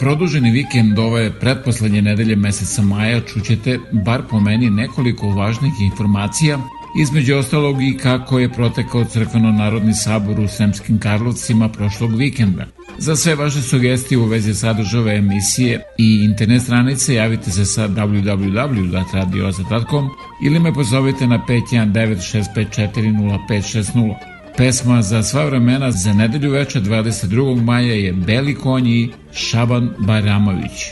Produženi vikend ove pretposlednje nedelje meseca maja čućete, bar po meni, nekoliko važnih informacija, između ostalog i kako je protekao crkveno-narodni sabor u Sremskim Karlovcima prošlog vikenda. Za sve vaše sugestije u vezi sadržave emisije i internet stranice javite se sa www.radioza.com ili me pozovite na 519 Pesma za sva vremena za nedelju veče 22. maja je Beli konji Шабан Байрамович.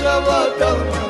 Java Dharma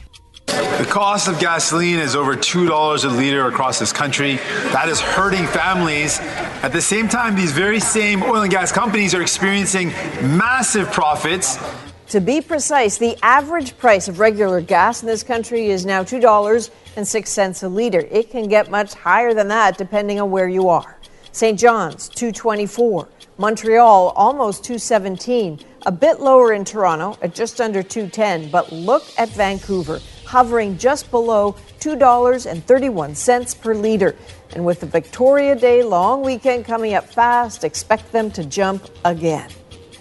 Cost of gasoline is over $2 a liter across this country. That is hurting families. At the same time, these very same oil and gas companies are experiencing massive profits. To be precise, the average price of regular gas in this country is now $2.06 a liter. It can get much higher than that depending on where you are. St. John's, 224. Montreal almost 217, a bit lower in Toronto at just under 210, but look at Vancouver hovering just below $2.31 per liter. And with the Victoria Day long weekend coming up fast, expect them to jump again.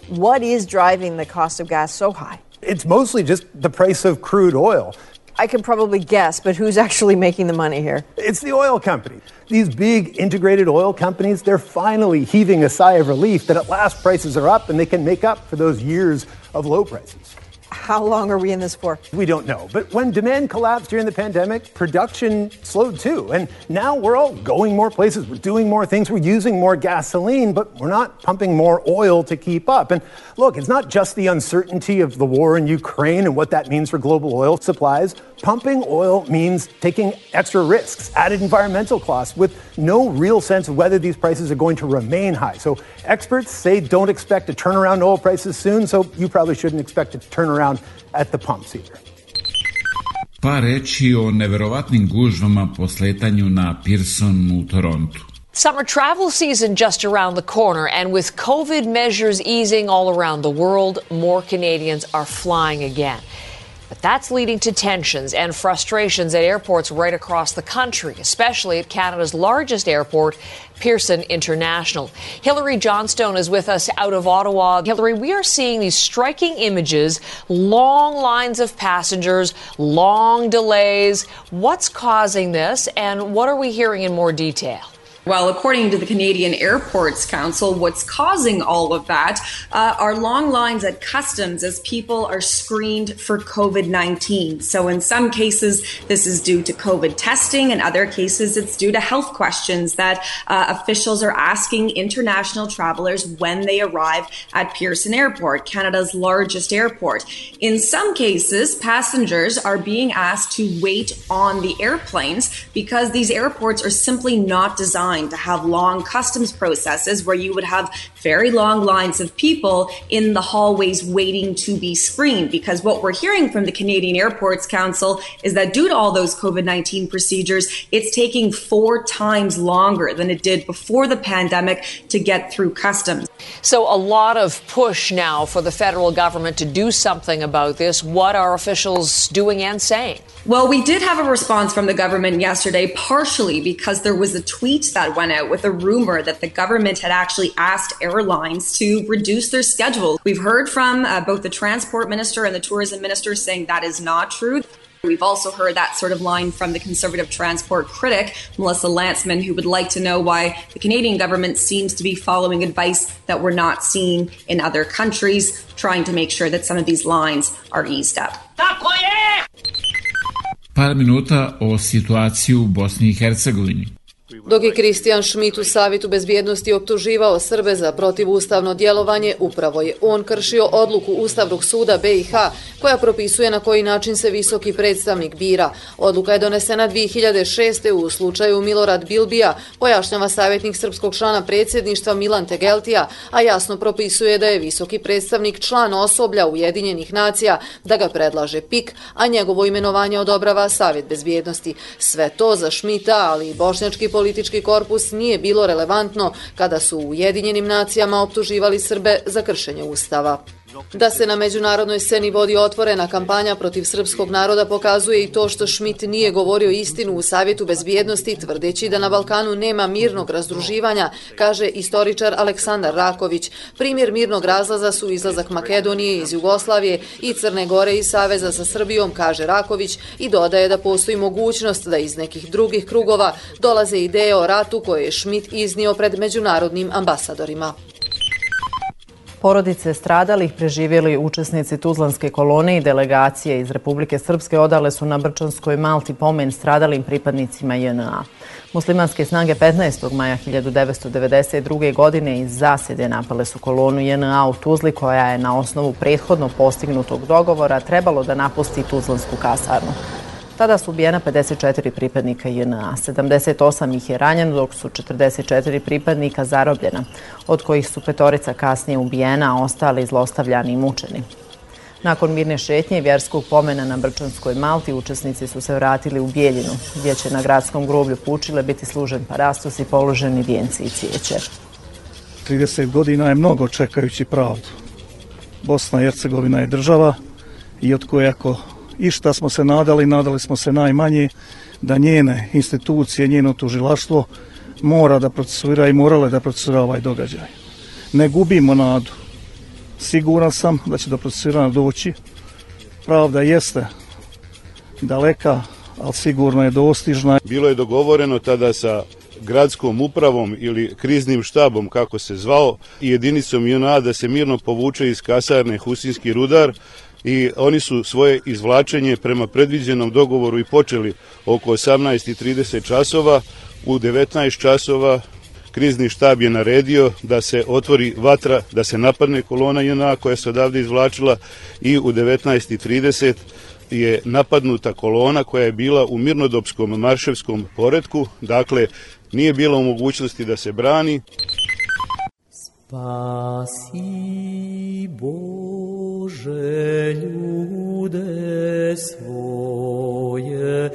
What is driving the cost of gas so high? It's mostly just the price of crude oil. I can probably guess, but who's actually making the money here? It's the oil company. These big integrated oil companies, they're finally heaving a sigh of relief that at last prices are up and they can make up for those years of low prices. How long are we in this for? We don't know. But when demand collapsed during the pandemic, production slowed too. And now we're all going more places, we're doing more things, we're using more gasoline, but we're not pumping more oil to keep up. And look, it's not just the uncertainty of the war in Ukraine and what that means for global oil supplies. Pumping oil means taking extra risks, added environmental costs, with no real sense of whether these prices are going to remain high. So experts say don't expect a turnaround in oil prices soon, so you probably shouldn't expect a turnaround around at the pumps either. Pa reći o neverovatnim gužvama po sletanju na Pearson u Torontu. Summer travel season just around the corner, and with COVID measures easing all around the world, more Canadians are flying again. But that's leading to tensions and frustrations at airports right across the country, especially at Canada's largest airport, Pearson International. Hillary Johnstone is with us out of Ottawa. Hillary, we are seeing these striking images long lines of passengers, long delays. What's causing this, and what are we hearing in more detail? Well, according to the Canadian Airports Council, what's causing all of that uh, are long lines at customs as people are screened for COVID 19. So, in some cases, this is due to COVID testing. In other cases, it's due to health questions that uh, officials are asking international travelers when they arrive at Pearson Airport, Canada's largest airport. In some cases, passengers are being asked to wait on the airplanes because these airports are simply not designed designed to have long customs processes where you would have very long lines of people in the hallways waiting to be screened. Because what we're hearing from the Canadian Airports Council is that due to all those COVID 19 procedures, it's taking four times longer than it did before the pandemic to get through customs. So, a lot of push now for the federal government to do something about this. What are officials doing and saying? Well, we did have a response from the government yesterday, partially because there was a tweet that went out with a rumor that the government had actually asked airlines to reduce their schedule. We've heard from uh, both the transport minister and the tourism minister saying that is not true. We've also heard that sort of line from the conservative transport critic, Melissa Lantsman, who would like to know why the Canadian government seems to be following advice that we're not seeing in other countries, trying to make sure that some of these lines are eased up. Par minuta o situaciji u Bosni i Hercegovini. Dok je Kristijan Šmit u Savitu bezbjednosti optuživao Srbe za protivustavno djelovanje, upravo je on kršio odluku Ustavnog suda BiH koja propisuje na koji način se visoki predstavnik bira. Odluka je donesena 2006. u slučaju Milorad Bilbija, pojašnjava savjetnik srpskog člana predsjedništva Milan Tegeltija, a jasno propisuje da je visoki predstavnik član osoblja Ujedinjenih nacija, da ga predlaže PIK, a njegovo imenovanje odobrava Savjet bezbjednosti. Sve to za Šmita, ali i bošnjački politički korpus nije bilo relevantno kada su u Ujedinjenim nacijama optuživali Srbe za kršenje Ustava. Da se na međunarodnoj sceni vodi otvorena kampanja protiv srpskog naroda pokazuje i to što Schmidt nije govorio istinu u Savjetu bezbjednosti tvrdeći da na Balkanu nema mirnog razdruživanja, kaže istoričar Aleksandar Raković. Primjer mirnog razlaza su izlazak Makedonije iz Jugoslavije i Crne Gore iz Saveza sa Srbijom, kaže Raković i dodaje da postoji mogućnost da iz nekih drugih krugova dolaze ideje o ratu koje je Schmidt iznio pred međunarodnim ambasadorima. Porodice stradalih preživjeli učesnici Tuzlanske kolone i delegacije iz Republike Srpske odale su na Brčanskoj Malti pomen stradalim pripadnicima JNA. Muslimanske snage 15. maja 1992. godine iz zasede napale su kolonu JNA u Tuzli koja je na osnovu prethodno postignutog dogovora trebalo da napusti Tuzlansku kasarnu. Tada su ubijena 54 pripadnika JNA, 78 ih je ranjeno, dok su 44 pripadnika zarobljena, od kojih su petorica kasnije ubijena, a ostali zlostavljani i mučeni. Nakon mirne šetnje i vjerskog pomena na Brčanskoj Malti, učesnici su se vratili u Bijeljinu, gdje će na gradskom groblju Pučile biti služen parastos i položeni vijenci i cijeće. 30 godina je mnogo čekajući pravdu. Bosna i Hercegovina je država i od koje ako i šta smo se nadali, nadali smo se najmanje da njene institucije, njeno tužilaštvo mora da procesuira i morale da procesuira ovaj događaj. Ne gubimo nadu. Siguran sam da će do procesuirana doći. Pravda jeste daleka, ali sigurno je dostižna. Bilo je dogovoreno tada sa gradskom upravom ili kriznim štabom, kako se zvao, i jedinicom JNA da se mirno povuče iz kasarne Husinski rudar, i oni su svoje izvlačenje prema predviđenom dogovoru i počeli oko 18.30 časova. U 19 časova krizni štab je naredio da se otvori vatra, da se napadne kolona JNA koja se odavde izvlačila i u 19.30 je napadnuta kolona koja je bila u mirnodopskom marševskom poredku, dakle nije bila u mogućnosti da se brani. Spasi Bože ljude svoje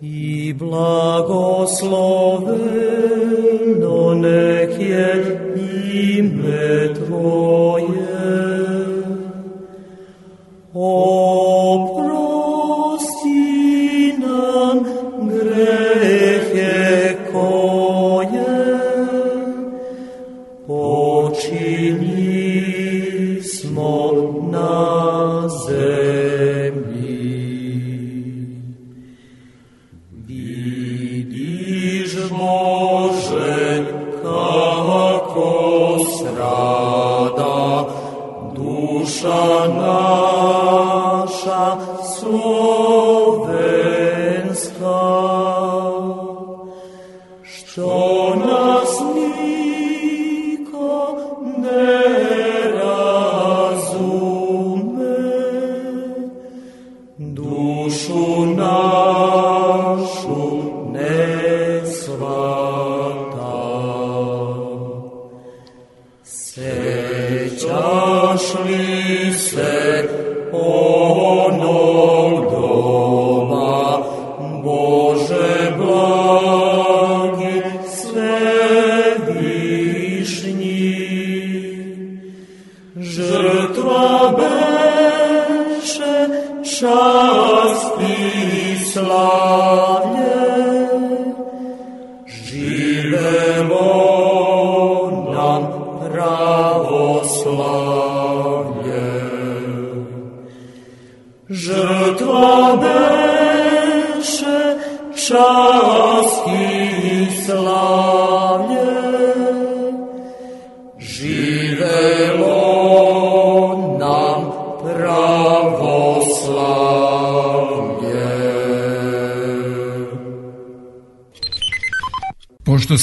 i blagosloveno nek je ime Tvoje.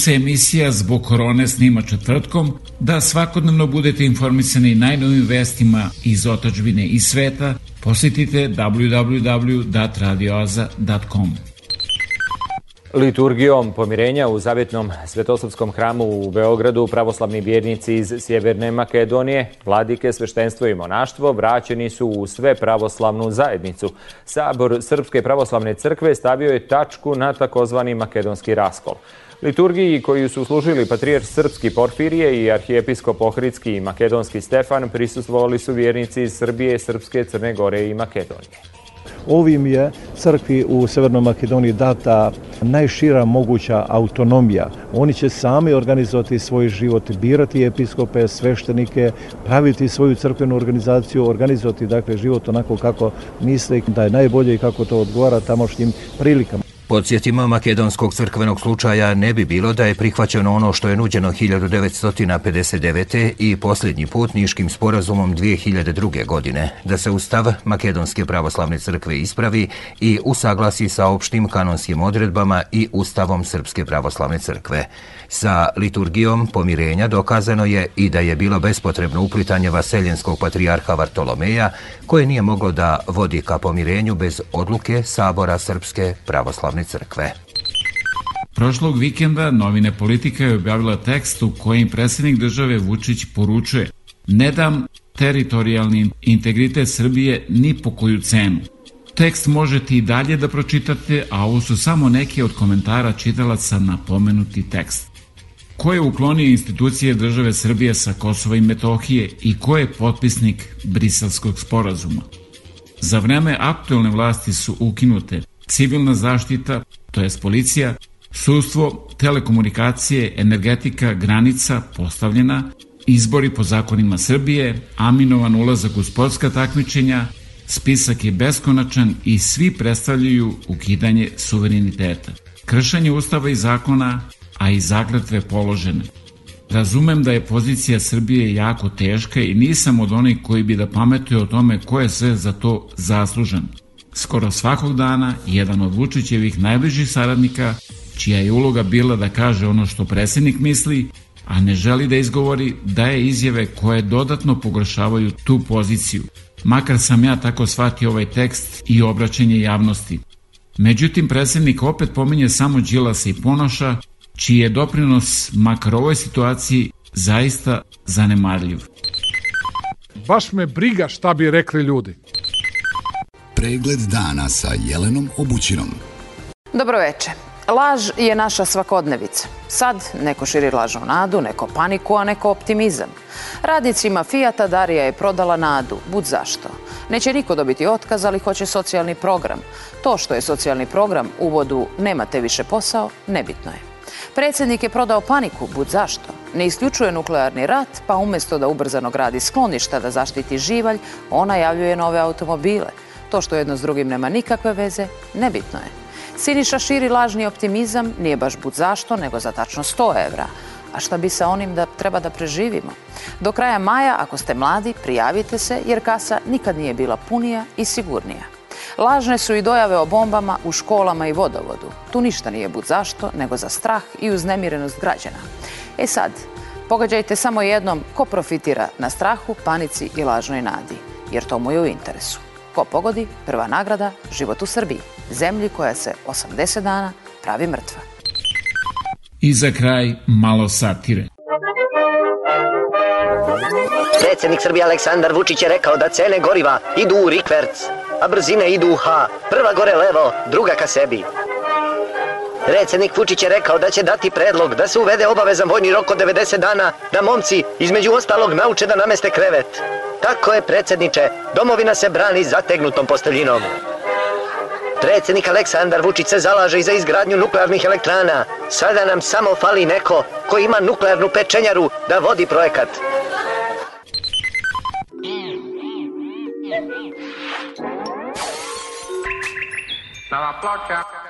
Se emisija zbog korone snima četvrtkom, da svakodnevno budete informisani najnovim vestima iz otačbine i sveta, posjetite www.radioaza.com. Liturgijom pomirenja u Zavjetnom Svetosavskom hramu u Beogradu pravoslavni vjernici iz Sjeverne Makedonije, vladike, sveštenstvo i monaštvo vraćeni su u sve pravoslavnu zajednicu. Sabor Srpske pravoslavne crkve stavio je tačku na takozvani makedonski raskol. Liturgiji koju su služili patrijer Srpski Porfirije i arhijepiskop Ohridski i makedonski Stefan prisustvovali su vjernici iz Srbije, Srpske, Crne Gore i Makedonije. Ovim je crkvi u Severnoj Makedoniji data najšira moguća autonomija. Oni će sami organizovati svoj život, birati episkope, sveštenike, praviti svoju crkvenu organizaciju, organizovati dakle život onako kako misle da je najbolje i kako to odgovara tamošnjim prilikama. Podsjetimo, makedonskog crkvenog slučaja ne bi bilo da je prihvaćeno ono što je nuđeno 1959. i posljednji put Niškim sporazumom 2002. godine, da se ustav Makedonske pravoslavne crkve ispravi i usaglasi sa opštim kanonskim odredbama i ustavom Srpske pravoslavne crkve. Sa liturgijom pomirenja dokazano je i da je bilo bespotrebno uplitanje vaseljenskog patrijarha Vartolomeja, koje nije moglo da vodi ka pomirenju bez odluke Sabora Srpske pravoslavne crkve. Prošlog vikenda novine Politika je objavila tekst u kojim predsjednik države Vučić poručuje Ne dam teritorijalni integritet Srbije ni po koju cenu. Tekst možete i dalje da pročitate, a ovo su samo neki od komentara čitalaca na pomenuti tekst. Ko je uklonio institucije države Srbije sa Kosova i Metohije i ko je potpisnik Briselskog sporazuma? Za vreme aktuelne vlasti su ukinute civilna zaštita, to jest policija, sudstvo, telekomunikacije, energetika, granica postavljena, izbori po zakonima Srbije, aminovan ulazak u sportska takmičenja, spisak je beskonačan i svi predstavljaju ukidanje suvereniteta. Kršanje ustava i zakona, a i zagratve položene. Razumem da je pozicija Srbije jako teška i nisam od onih koji bi da pametuje o tome ko je sve za to zaslužan. Skoro svakog dana jedan od Vučićevih najbližih saradnika, čija je uloga bila da kaže ono što predsjednik misli, a ne želi da izgovori, daje izjave koje dodatno pogoršavaju tu poziciju. Makar sam ja tako shvatio ovaj tekst i obraćanje javnosti. Međutim, predsjednik opet pominje samo Đilasa i Ponoša, čiji je doprinos makar ovoj situaciji zaista zanemarljiv. Baš me briga šta bi rekli ljudi. Pregled dana sa Jelenom Obućinom. Dobro veče. Laž je naša svakodnevica. Sad neko širi lažnu nadu, neko paniku, a neko optimizam. Radnicima Fijata Darija je prodala nadu. Bud zašto? Neće niko dobiti otkaz, ali hoće socijalni program. To što je socijalni program u uvodu nemate više posao, nebitno je. Predsjednik je prodao paniku, bud zašto. Ne isključuje nuklearni rat, pa umjesto da ubrzano gradi skloništa da zaštiti živalj, ona javljuje nove automobile. To što jedno s drugim nema nikakve veze, nebitno je. Siniša širi lažni optimizam, nije baš bud zašto, nego za tačno 100 evra. A šta bi sa onim da treba da preživimo? Do kraja maja, ako ste mladi, prijavite se jer kasa nikad nije bila punija i sigurnija. Lažne su i dojave o bombama u školama i vodovodu. Tu ništa nije bud zašto, nego za strah i uznemirenost građana. E sad, pogađajte samo jednom ko profitira na strahu, panici i lažnoj nadi, jer to mu je u interesu. Ko pogodi, prva nagrada, život u Srbiji, zemlji koja se 80 dana pravi mrtva. I za kraj malo satire. Predsjednik Srbije Aleksandar Vučić je rekao da cene goriva idu u rikverc, a brzine idu u H. Prva gore levo, druga ka sebi. Predsjednik Vučić je rekao da će dati predlog da se uvede obavezan vojni rok od 90 dana da momci između ostalog nauče da nameste krevet. Tako je predsjedniče, domovina se brani zategnutom posteljinom. Predsjednik Aleksandar Vučić se zalaže i za izgradnju nuklearnih elektrana. Sada nam samo fali neko ko ima nuklearnu pečenjaru da vodi projekat. Nova ploča.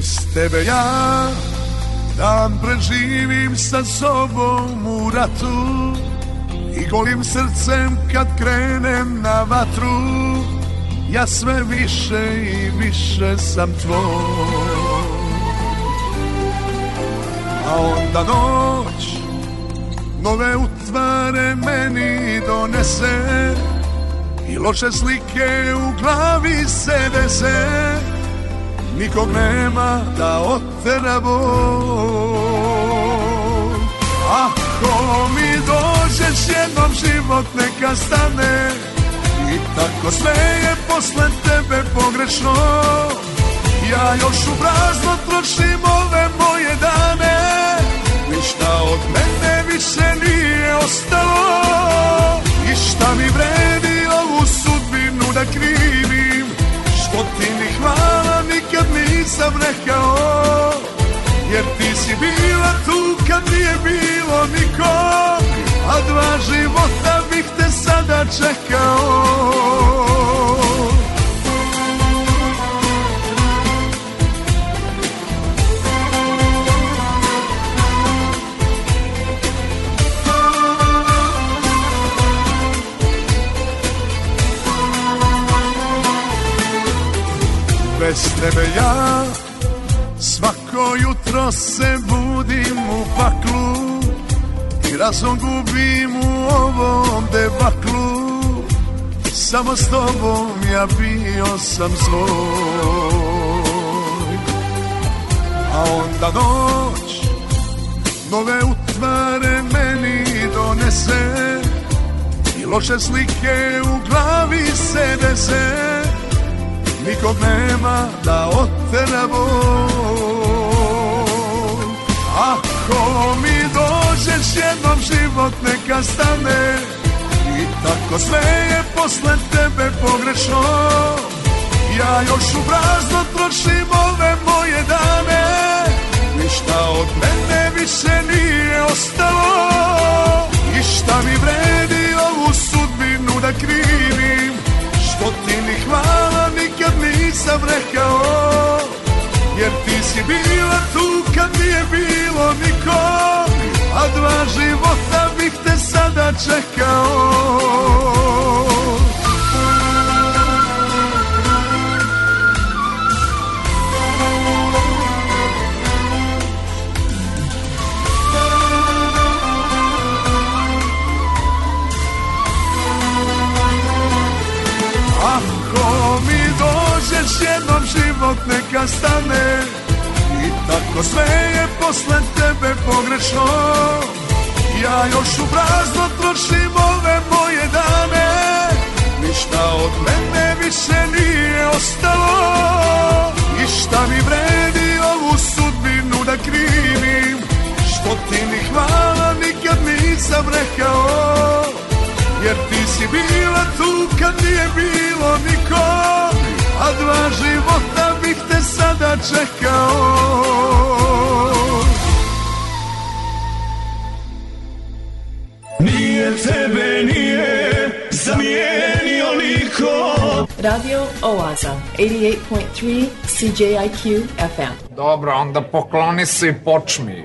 Bez tebe ja dan preživim sa sobom u ratu I golim srcem kad krenem na vatru Ja sve više i više sam tvoj. A onda noć Nove utvare meni donese I loše slike u glavi se dese Nikog nema da otera bol. Ako mi dođeš jednom život neka stane. I tako sve je posle tebe pogrešno. Ja još u prazno trošim ove moje dane. Ništa od mene više nije ostalo. I šta mi vredi ovu sudbinu da krivim. Što ti ni hvala nikad nisam rekao Jer ti si bila tu kad nije bilo nikog A dva života bih te sada čekao Bez tebe ja. Svako jutro se budim u paklu I razum gubim u ovom debaklu. Samo s tobom ja bio sam svoj. A onda noć nove utvare meni donese I loše slike u glavi se dese Nikog nema da otera bol Ako mi dođeš jednom život neka stane. I tako sve je posle tebe pogrešno. Ja još u prazno trošim ove moje dane. Ništa od mene više nije ostalo. I šta mi vredi ovu sudbinu da krivim Što ti ni hvala nikad nisam rekao Jer ti si bila tu kad nije bilo nikom A dva života bih te sada čekao Ako mi dođeš jednom život neka stane. I tako sve je posle tebe pogrešno. Ja još u prazno trošim ove moje dane. Ništa od mene više nije ostalo. I šta mi vredi ovu sudbinu da krivim. Što ti ni hvala nikad nisam rekao Jer ti si bila tu kad nije bilo nikom A dva života bih te sada čekao Nije tebe, nije zamijenio niko Radio Oaza, 88.3 CJIQ FM. Dobro, onda pokloni se i počmi.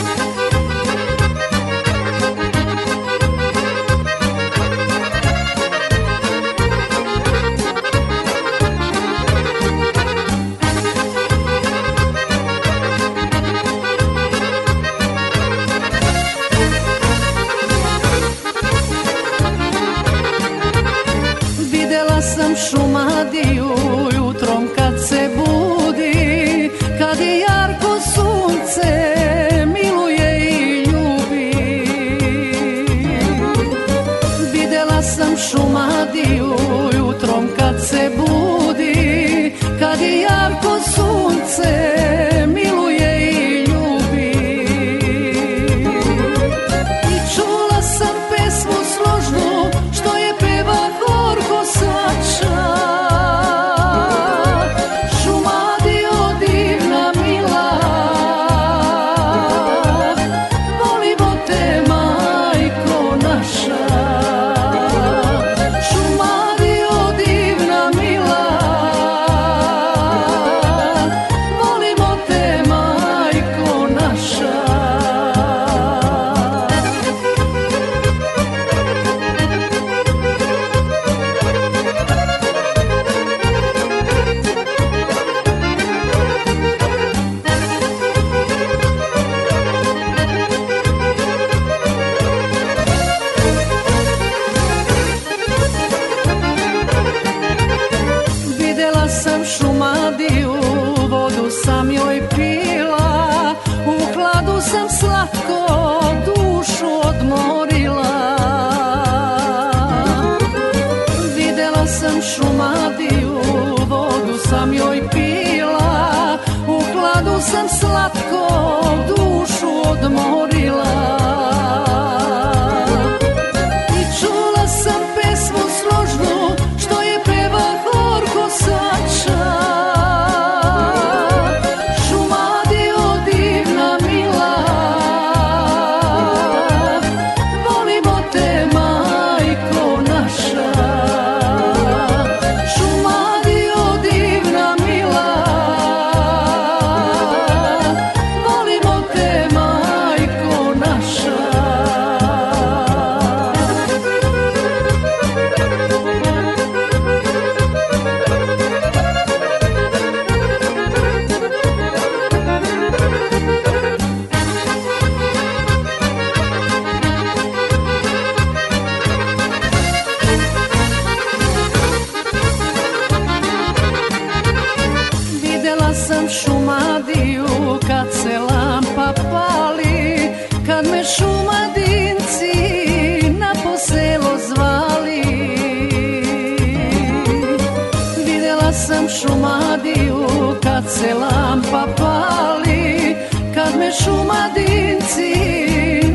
šumadinci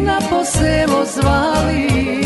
na poselo zvali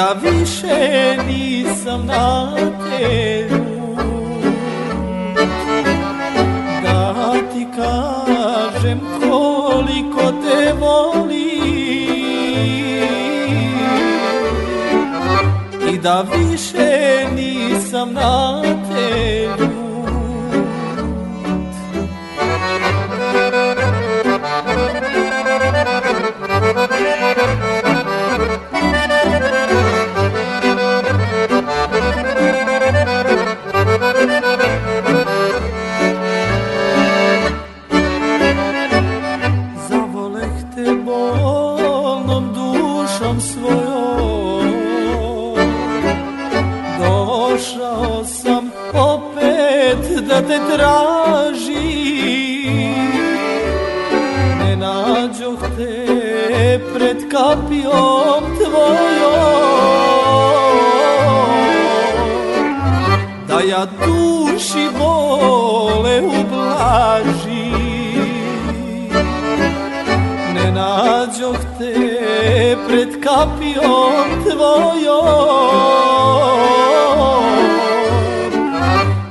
da više nisam na te da ti kažem koliko te volim i da više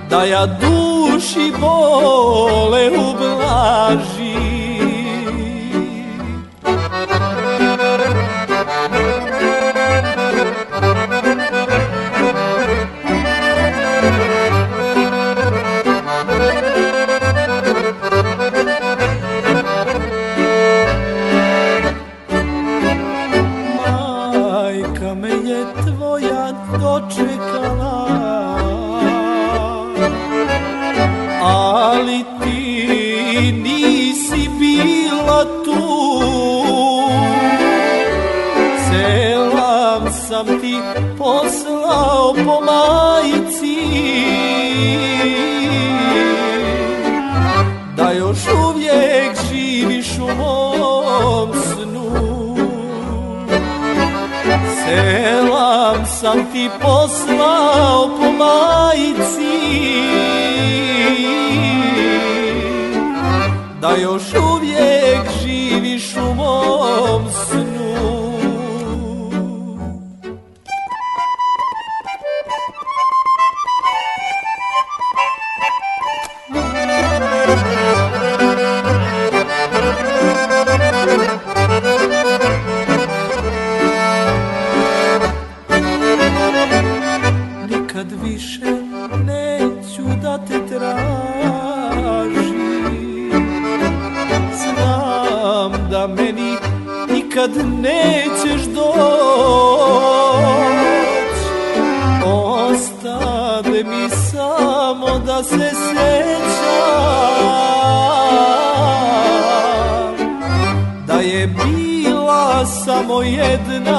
Da ja duši ti poslao po majici. Da još uvijek samo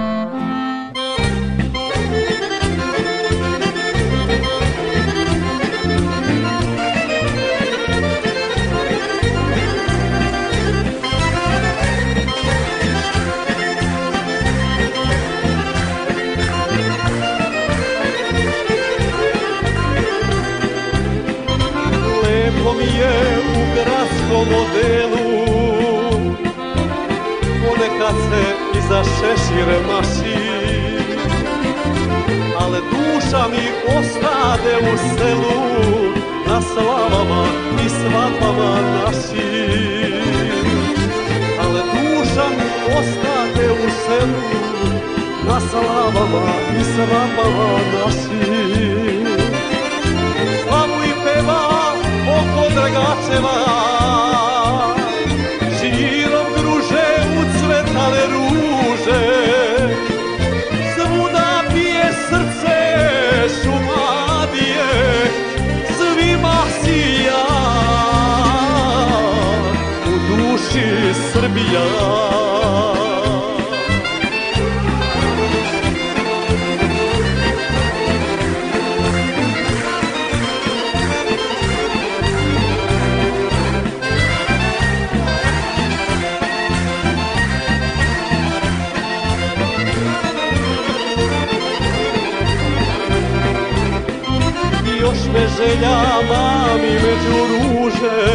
I još me želja mami među ruže.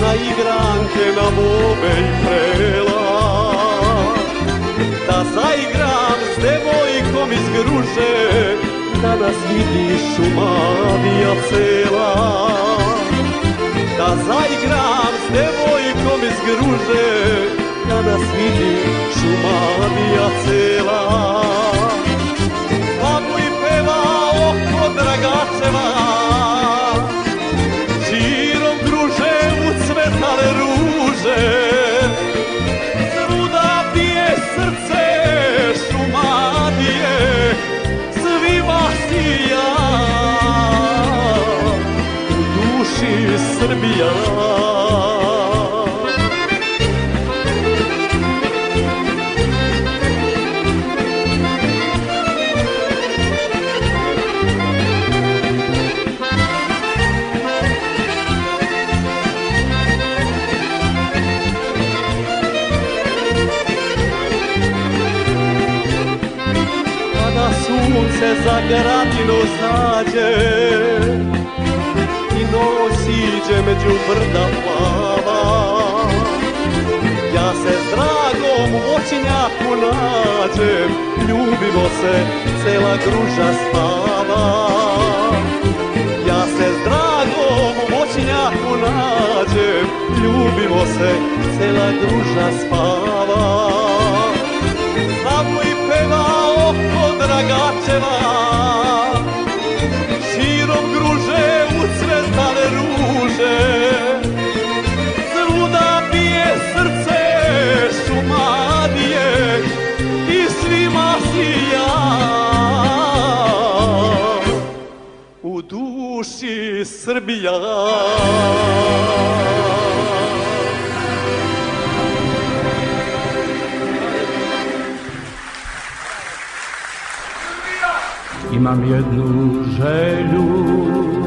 Na igranke na bobe i prela. Da zaigram s devojkom iz gruže Da nas vidi šumadija cela Da zaigram s devojkom iz gruže Da nas vidi šumadija cela dragačeva Širom druže ucvetale ruže Svuda bije srce šumadije Svima sija. U duši Srbija gradinu zađe I noć siđe među brda plava. Ja se s dragom u očinjaku nađem Ljubimo se, cela gruža spava. Ja se s dragom u očinjaku nađem Ljubimo se, cela gruža spava. Slavu i peva oko dragačeva Širom gruže ucvetale ruže. Svuda bije srce šumadije I svima sija. U duši Srbija Imam jednu želju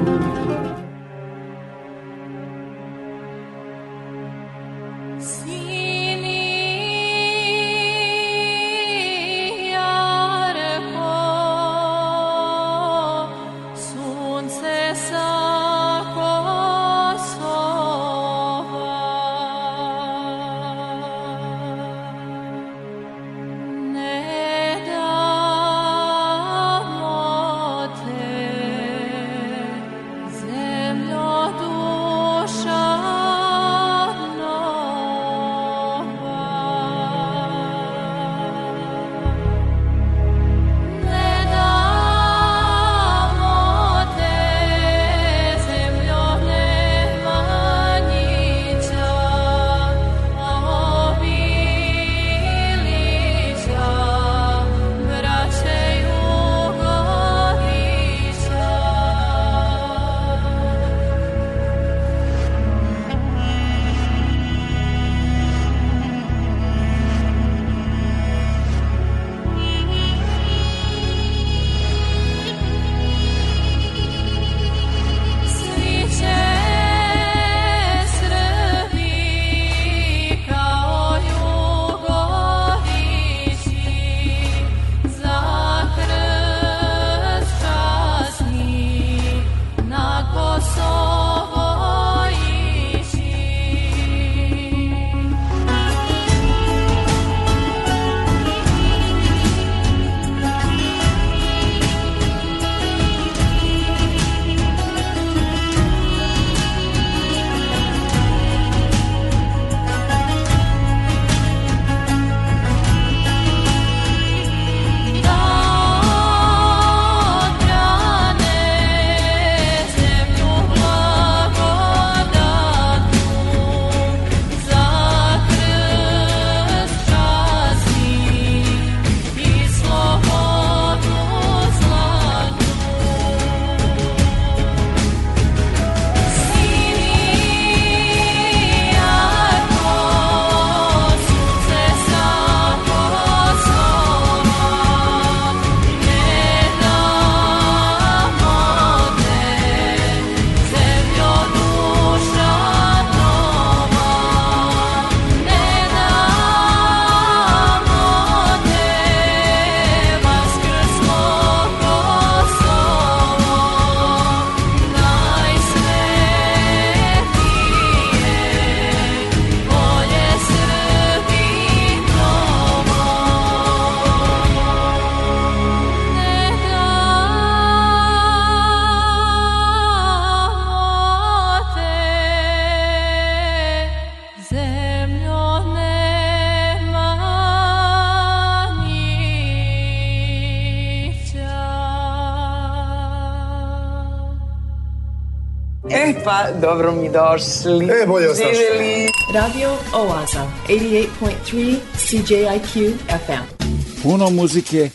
dobro mi došli. E, bolje vas našli. Živjeli. Radio Oaza, 88.3 CJIQ FM. Puno muzike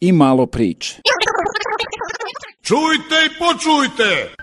i malo priče. Čujte i počujte!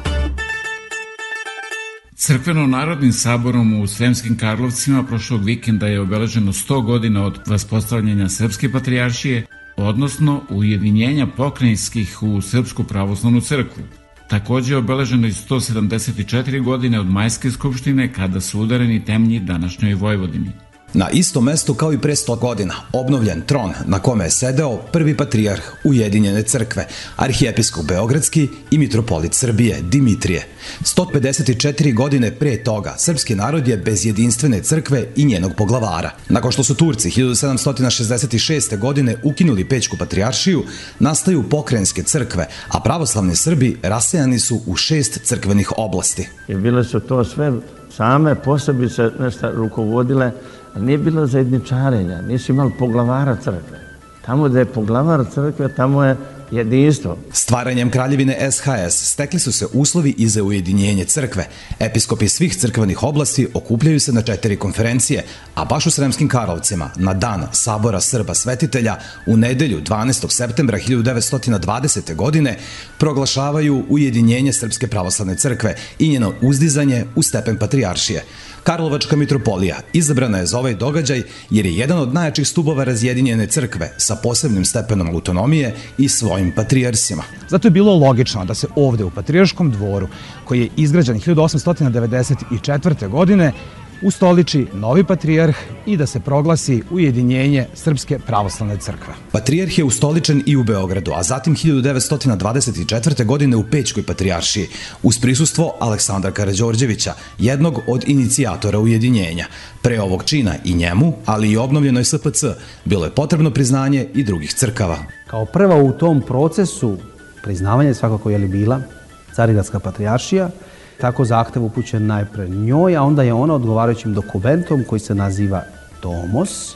Crkveno-narodnim saborom u Sremskim Karlovcima prošlog vikenda je obeleženo 100 godina od vaspostavljanja Srpske patrijaršije, odnosno ujedinjenja pokrajinskih u Srpsku pravoslavnu crkvu. Takođe je obeleženo i 174 godine od Majske skupštine kada su udareni temnji današnjoj Vojvodini. Na istom mestu kao i pre 100 godina, obnovljen tron na kome je sedeo prvi patrijarh Ujedinjene crkve, arhijepiskop Beogradski i mitropolit Srbije, Dimitrije. 154 godine pre toga, srpski narod je bez jedinstvene crkve i njenog poglavara. Nakon što su Turci 1766. godine ukinuli Pećku patrijaršiju, nastaju pokrenjske crkve, a pravoslavni Srbi rasejani su u šest crkvenih oblasti. I bile su to sve same posebice nešto rukovodile nije bilo zajedničarenja, nisu imali poglavara crkve. Tamo gde je poglavar crkve, tamo je jedinstvo. Stvaranjem kraljevine SHS stekli su se uslovi i za ujedinjenje crkve. Episkopi svih crkvenih oblasti okupljaju se na četiri konferencije, a baš u Sremskim Karlovcima, na dan Sabora Srba Svetitelja, u nedelju 12. septembra 1920. godine, proglašavaju ujedinjenje Srpske pravoslavne crkve i njeno uzdizanje u stepen patrijaršije. Karlovačka mitropolija izabrana je za ovaj događaj jer je jedan od najjačih stubova razjedinjene crkve sa posebnim stepenom autonomije i svojim patrijarsima. Zato je bilo logično da se ovde u Patrijarškom dvoru, koji je izgrađen 1894. godine, ustoliči novi patrijarh i da se proglasi ujedinjenje Srpske pravoslavne crkve. Patrijarh je ustoličen i u Beogradu, a zatim 1924. godine u Pećkoj patrijaršiji, uz prisustvo Aleksandra Karađorđevića, jednog od inicijatora ujedinjenja. Pre ovog čina i njemu, ali i obnovljenoj SPC, bilo je potrebno priznanje i drugih crkava. Kao prva u tom procesu priznavanja svakako je li bila Carigradska patrijaršija, tako zahtev upućen najpre njoj, a onda je ona odgovarajućim dokumentom koji se naziva Tomos,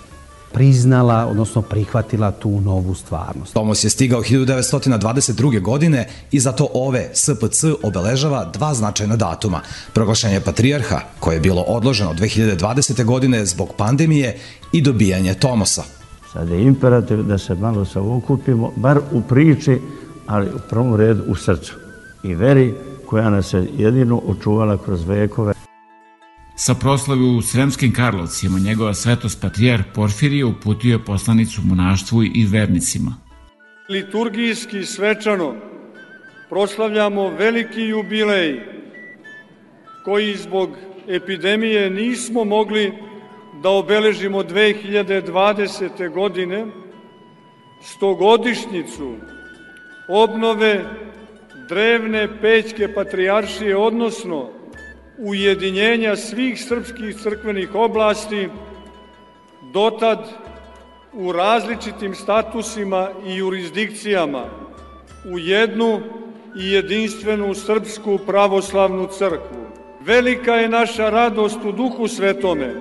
priznala, odnosno prihvatila tu novu stvarnost. Tomos je stigao 1922. godine i zato ove SPC obeležava dva značajna datuma. Proglašenje patrijarha, koje je bilo odloženo 2020. godine zbog pandemije i dobijanje Tomosa. Sad je imperativ da se malo savokupimo, bar u priči, ali u prvom redu u srcu i veri koja nas je jedino očuvala kroz vekove. Sa proslavu u Sremskim Karlovcima njegova svetost patrijar Porfirije uputio poslanicu monaštvu i vernicima. Liturgijski svečano proslavljamo veliki jubilej koji zbog epidemije nismo mogli da obeležimo 2020. godine stogodišnjicu obnove drevne pećke patrijaršije, odnosno ujedinjenja svih srpskih crkvenih oblasti, dotad u različitim statusima i jurisdikcijama u jednu i jedinstvenu srpsku pravoslavnu crkvu. Velika je naša radost u duhu svetome,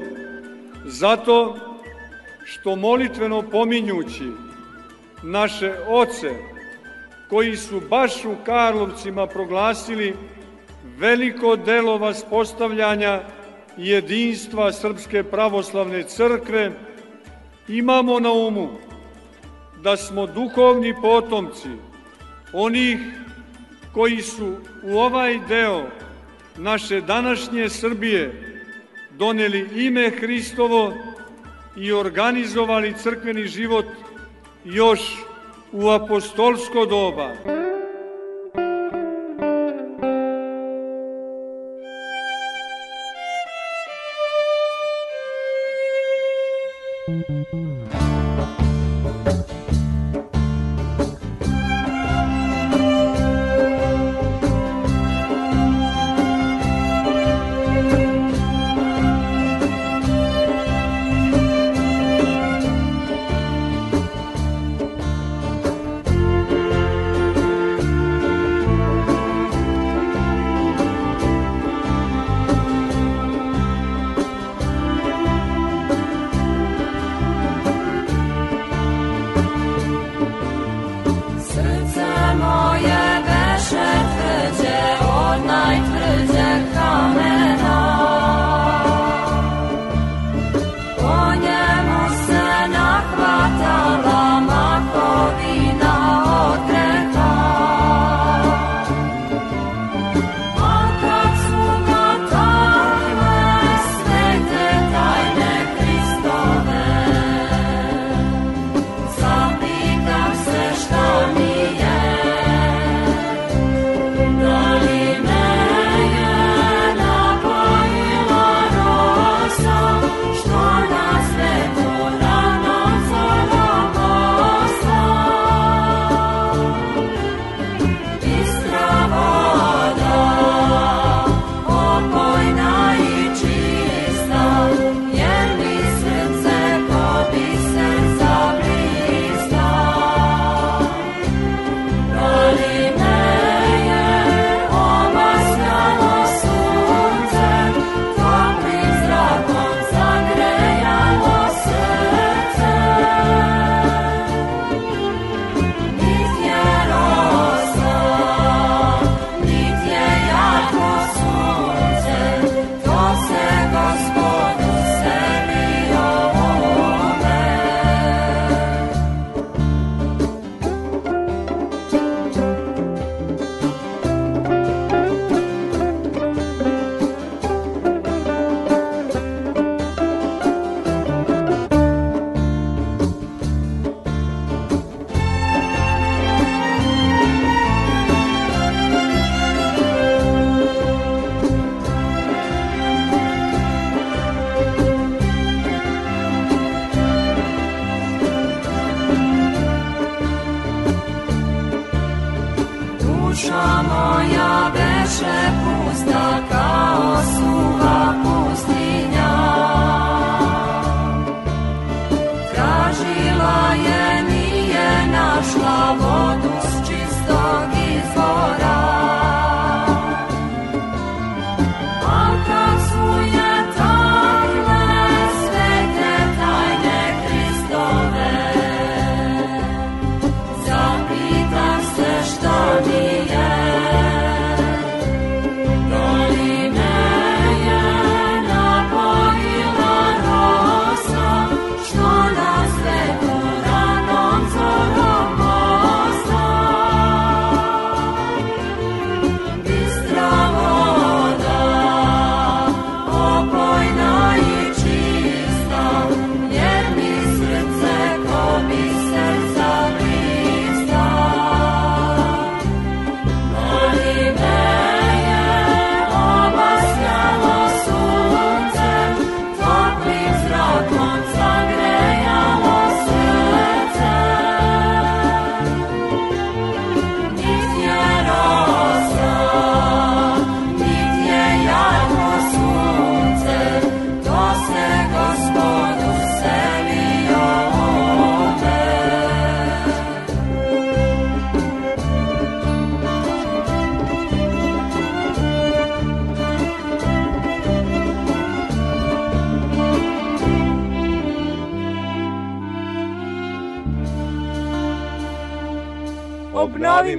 zato što molitveno pominjući naše oce, koji su baš u Karlovcima proglasili veliko delo vaspostavljanja jedinstva Srpske pravoslavne crkve, imamo na umu da smo duhovni potomci onih koji su u ovaj deo naše današnje Srbije doneli ime Hristovo i organizovali crkveni život još u apostolsko doba.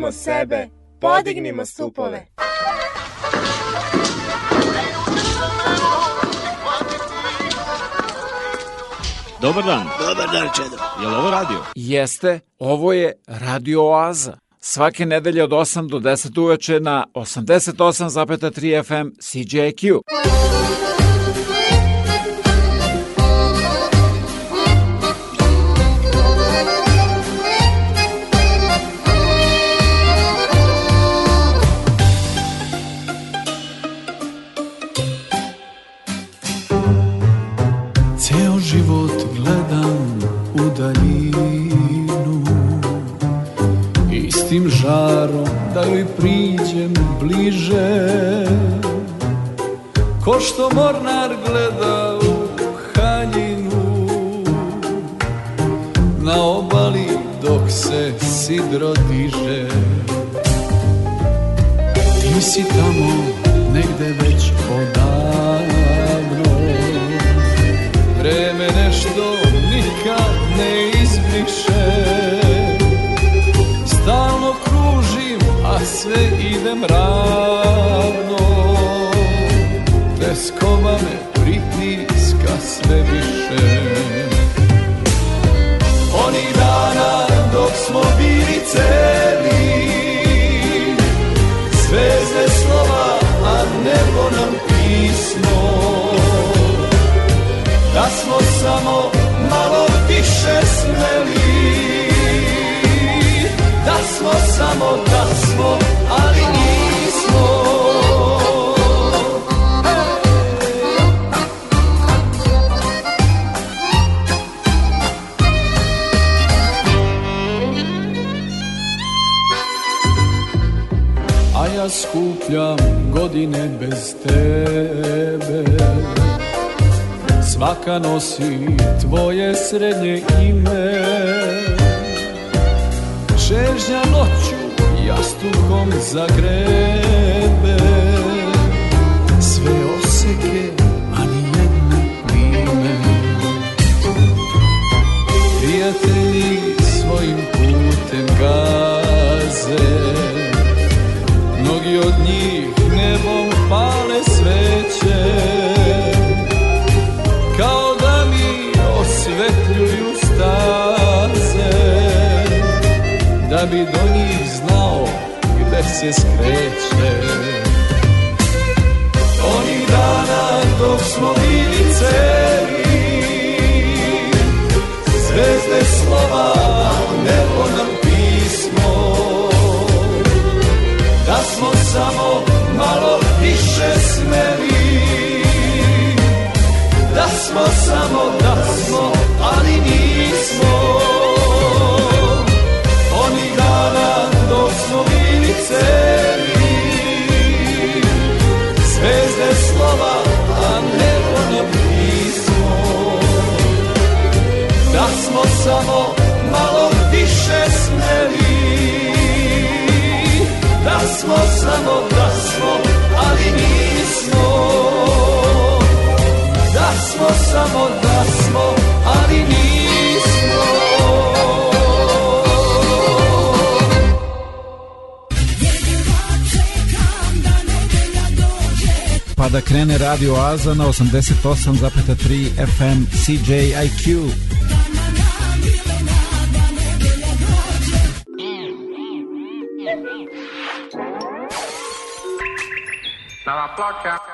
Obnovimo sebe, podignimo stupove. Dobar dan. Dobar dan, Čedo. Je li ovo radio? Jeste, ovo je Radio Oaza. Svake nedelje od 8 do 10 uveče na 88,3 FM CJQ. Bliže. Ko što mornar gleda u haljinu Na obali dok se sidro diže. Ti si tamo negde već odavno. Vreme nešto nikad ne izbriše. Stalno kružim, a sve idem ravno Teskova me pritiska sve više. Onih dana dok smo bili celi Zvezde slova, a nebo nam pismo. Da smo samo malo više smeli da smo samo da smo skupljam godine bez tebe. Svaka nosi tvoje srednje ime. Čežnja noću jastukom zagrebe Sve oseke, a ni plime Prijatelji svojim putem gaze. Mnogi od njih do njih znao gde se skreće. Onih dana dok smo bili celi zvezde slova nebo nam pismo. Da smo samo malo više smeli da smo samo da smo, tebi Zvezde slova, a nebo na pismo. Da smo samo malo više smeli Da smo samo, da smo, ali nismo. Da smo samo, da krene Radio Oaza na 88,3 FM CJIQ. Nova ploča.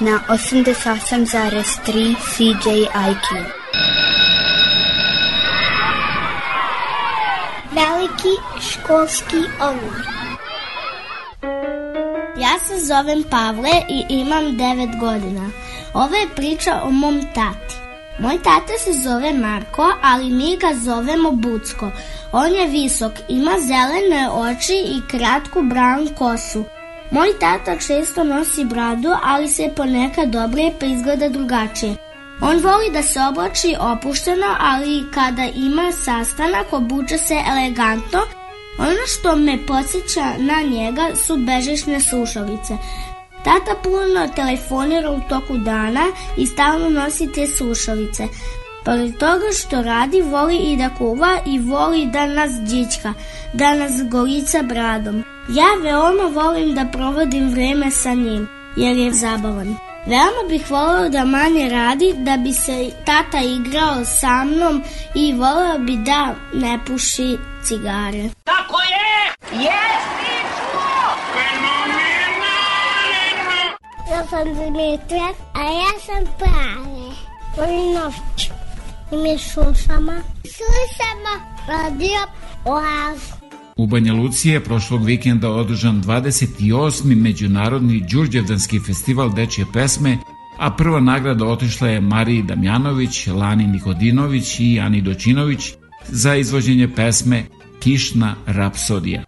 Na 88,3 CJIQ. Veliki školski omor. Ja se zovem Pavle i imam 9 godina. Ovo je priča o mom tati. Moj tata se zove Marko, ali mi ga zovemo Bucko. On je visok, ima zelene oči i kratku brown kosu. Moj tata često nosi bradu, ali se ponekad dobre pa izgleda drugačije. On voli da se oblači opušteno, ali kada ima sastanak obuče se elegantno. Ono što me podsjeća na njega su bežišne slušalice. Tata puno telefonira u toku dana i stalno nosi te slušalice. Pored toga što radi, voli i da kuva i voli da nas džička, da nas golica bradom. Ja veoma volim da provodim vreme sa njim, jer je zabavan. Veoma bih voleo da manje radi, da bi se tata igrao sa mnom i voleo bi da ne puši cigare. Tako je! Jesi čuo! Ja sam Dimitra, a ja sam Prave. Volim noć. I mi slušamo. Slušamo radio Oaz. U Banja Luci je prošlog vikenda održan 28. Međunarodni Đurđevdanski festival dečje pesme, a prva nagrada otišla je Mariji Damjanović, Lani Nikodinović i Ani Dočinović za izvođenje pesme Kišna rapsodija.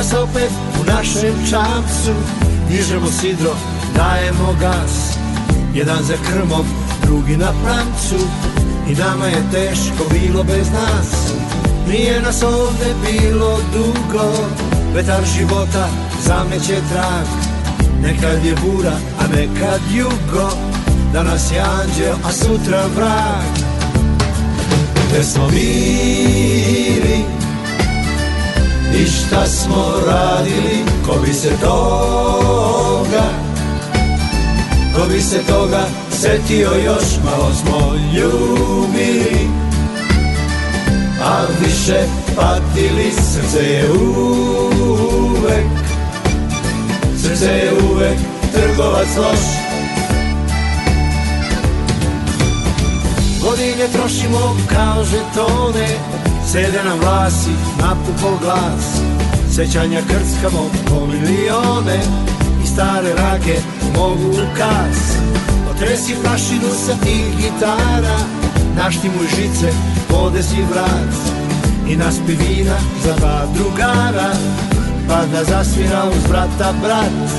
Nas opet u našem čamcu. Dižemo sidro, dajemo gas. Jedan za krmom, drugi na prancu I nama je teško bilo bez nas. Nije nas ovde bilo dugo. Vetar života zameće trag. Nekad je bura, a nekad jugo. Danas je anđeo, a sutra vrag. Gde smo bili i šta smo radili ko bi se toga Ko bi se toga setio još malo smo ljubili A više patili srce je uvek Srce je uvek trgovac loš. Godine trošimo kao žetone Sede nam vlasi, napupol glas. Sećanja krckamo po milione I stare rake mogu kas Otresi prašinu sa tih gitara Naštimuj žice, podesi vrat. I naspi vina za dva drugara Pa da zasvira uz brata brat.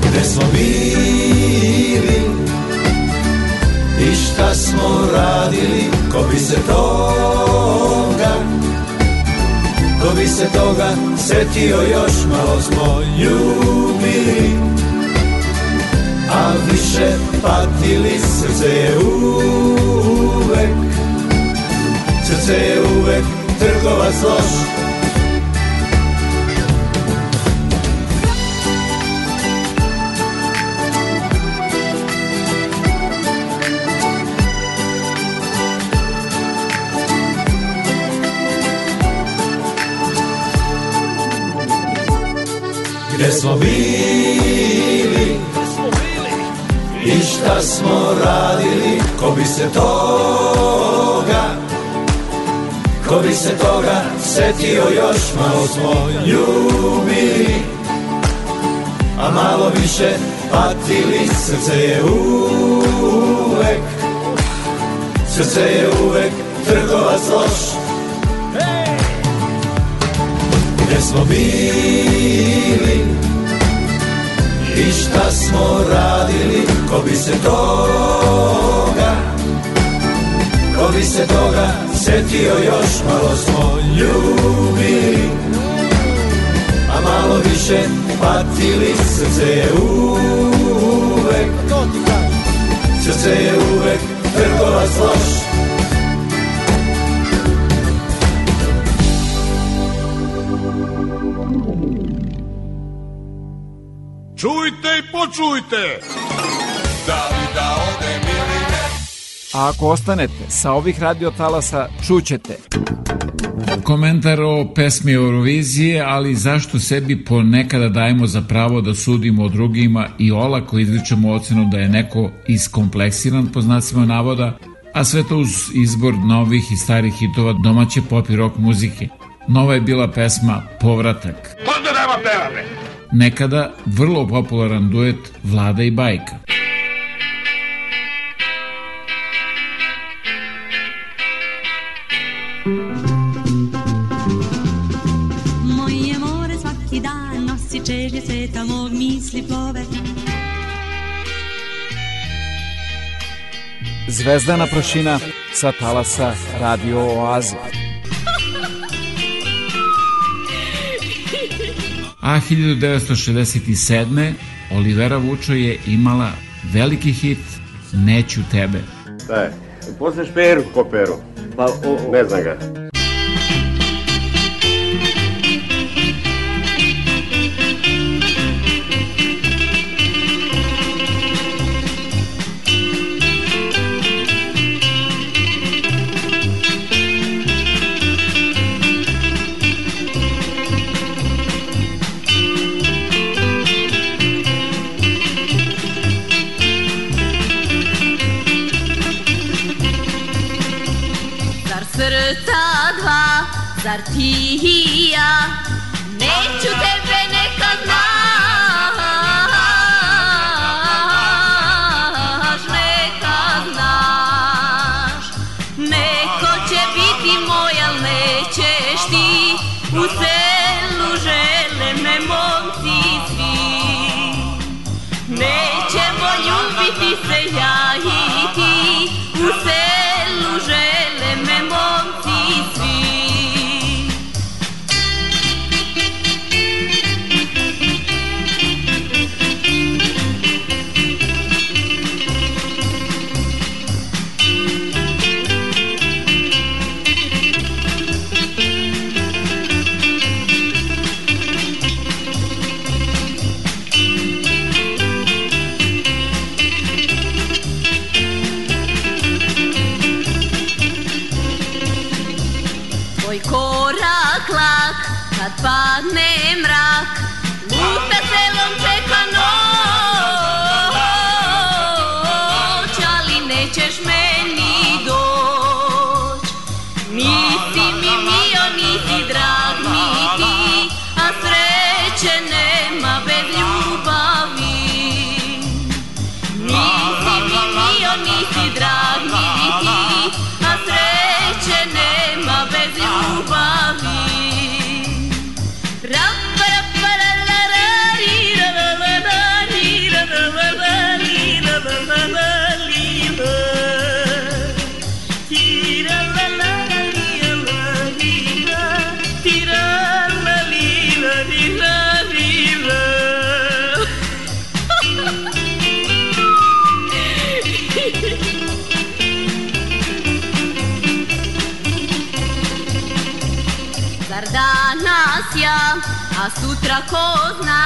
Gde smo bili I šta smo radili Ko bi se toga Ko bi se toga setio još Malo smo ljubili A više patili Srce je uvek Srce je uvek Trgovac loš Gde smo bili? I šta smo radili? Ko bi se toga Ko bi se toga Setio još? Malo smo ljubili A malo više Patili. Srce je uvek Srce je uvek Trgovac loš Gde smo bili. I šta smo radili Ko bi se toga Ko bi se toga Setio još Malo smo ljubili A malo više Patili Srce je uvek Srce je uvek Trgovac loš počujte! Da li da odem ili ne? A ako ostanete sa ovih radiotalasa, čućete komentar o pesmi Eurovizije, ali zašto sebi ponekada dajemo za pravo da sudimo o drugima i olako izričemo ocenu da je neko iskompleksiran po znacima navoda, a sve to uz izbor novih i starih hitova domaće pop i rock muzike. Nova je bila pesma Povratak. Nema pevame! Nekada vrlo popularan duet Vlada i Bajka. Moje more svaki dan nosi čežnje sveta mog misli plove Zvezdana prašina sa talasa Radio Oaze. A 1967. Olivera Vučo je imala veliki hit Neću tebe. Šta je? Poznaš Peru ko Peru? Pa, o, o. Ne znam ga. Sutra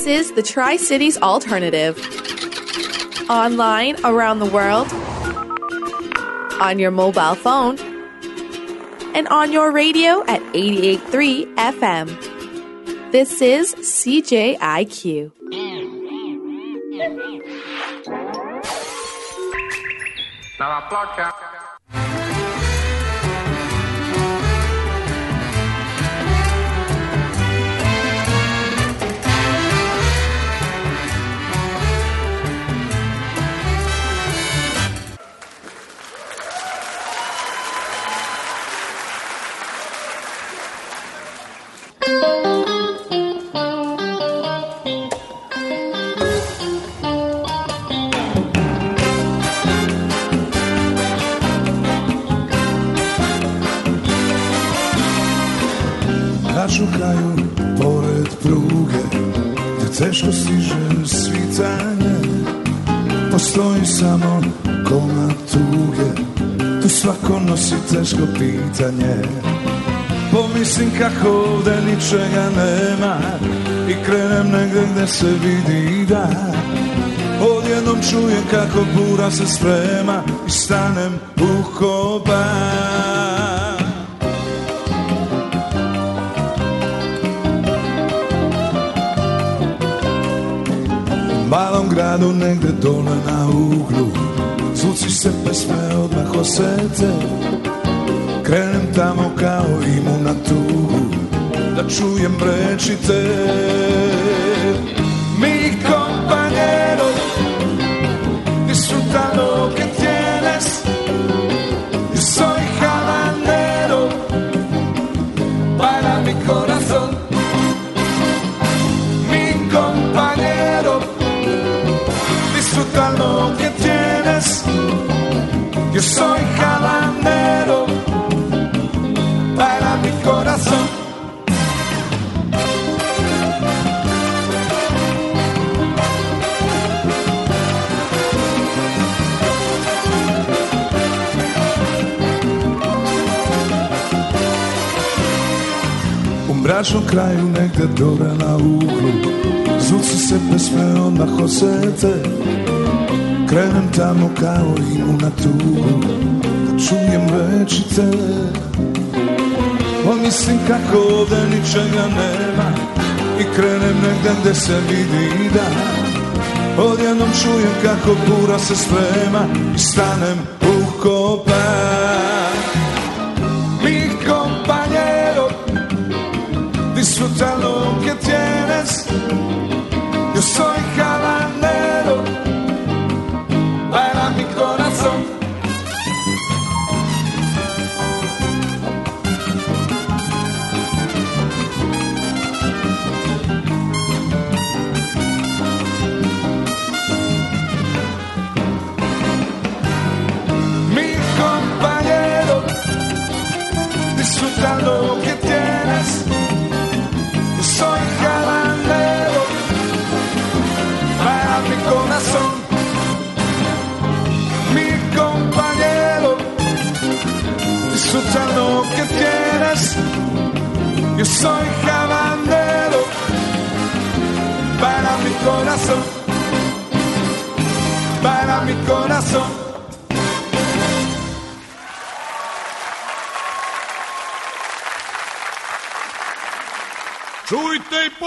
This is the Tri Cities Alternative. Online around the world, on your mobile phone, and on your radio at 883 FM. This is CJIQ. Dalla placca. Na teško stiže svitanje. Postoji samo koma tuge Tu svako nosi teško pitanje. Pomislim kako ovde ničega nema I krenem negde gde se vidi da. Odjednom čujem kako bura se sprema I stanem u kopan malom gradu negde dole na uglu. Zvuci se pesme odmah osete. Krenem tamo kao imu na tugu Da čujem reči te que soy jalandero para mi corazón. U mračnom kraju negde dole na uglu Zvuci se pesme odmah osete Krenem tamo kao imu na tugu Da čujem reči te Pomislim kako ovde ničega nema I krenem negde gde se vidi da. Odjednom čujem kako bura se sprema I stanem u kopan. Mi compañero Disfruta lo que gusta que tienes. Yo soy jabalero para mi corazón, mi compañero. Disfruta lo que tienes. Yo soy jabalero para mi corazón, para mi corazón.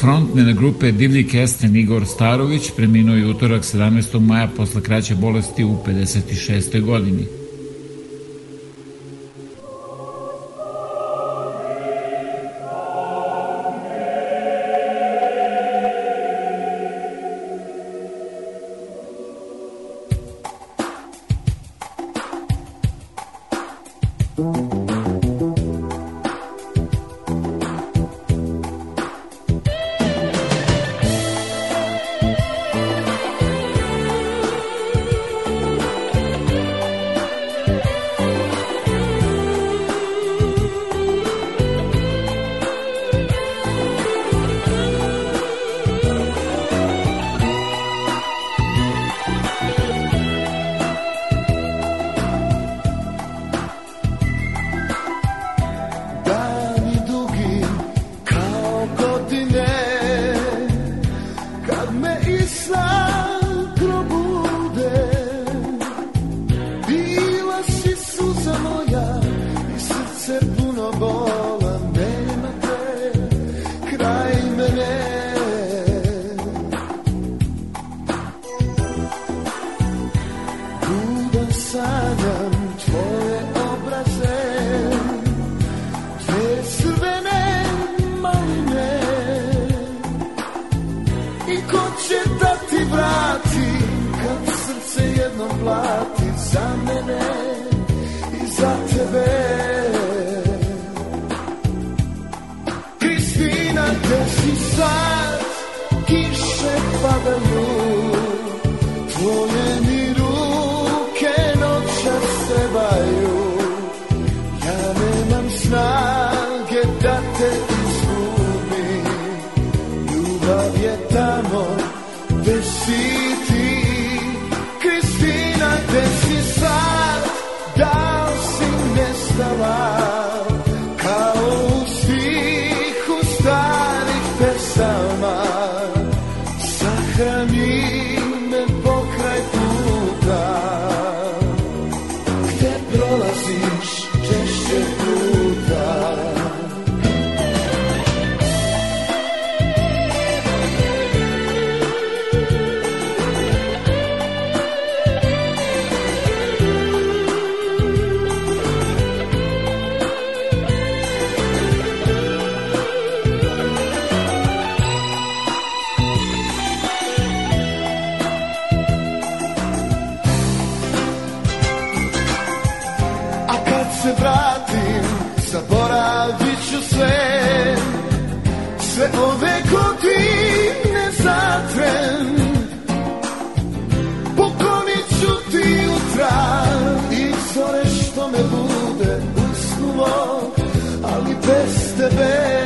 Frontmena grupe Divlji Kesten Igor Starović preminuo je utorak 17. maja posle kraće bolesti u 56. godini. 我的路我愿你 fail.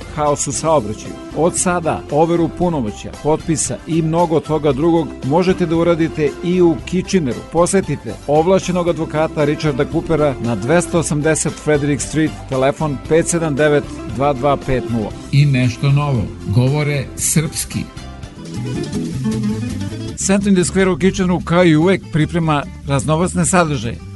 haos u saobraćaju. Od sada overu punomoća, potpisa i mnogo toga drugog možete da uradite i u Kitcheneru. Posetite ovlašćenog advokata Richarda Coopera na 280 Frederick Street, telefon 579 2250. I nešto novo, govore srpski. Centrum Square u Kitcheneru kao i uvek priprema raznovacne sadržaje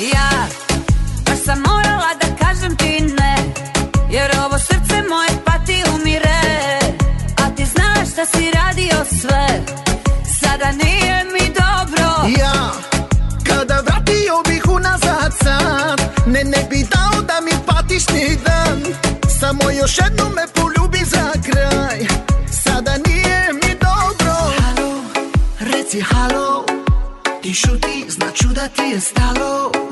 Ja baš sam morala da kažem ti ne Jer ovo srce moje pati umire. A ti znaš da si radio sve Sada nije mi dobro. Ja, kada vratio bih unazad sad Ne, ne bi dao da mi patiš ni dan. Samo još jednom me poljubi za kraj Sada nije mi dobro. Halo, reci halo Ti šuti, značu da ti je stalo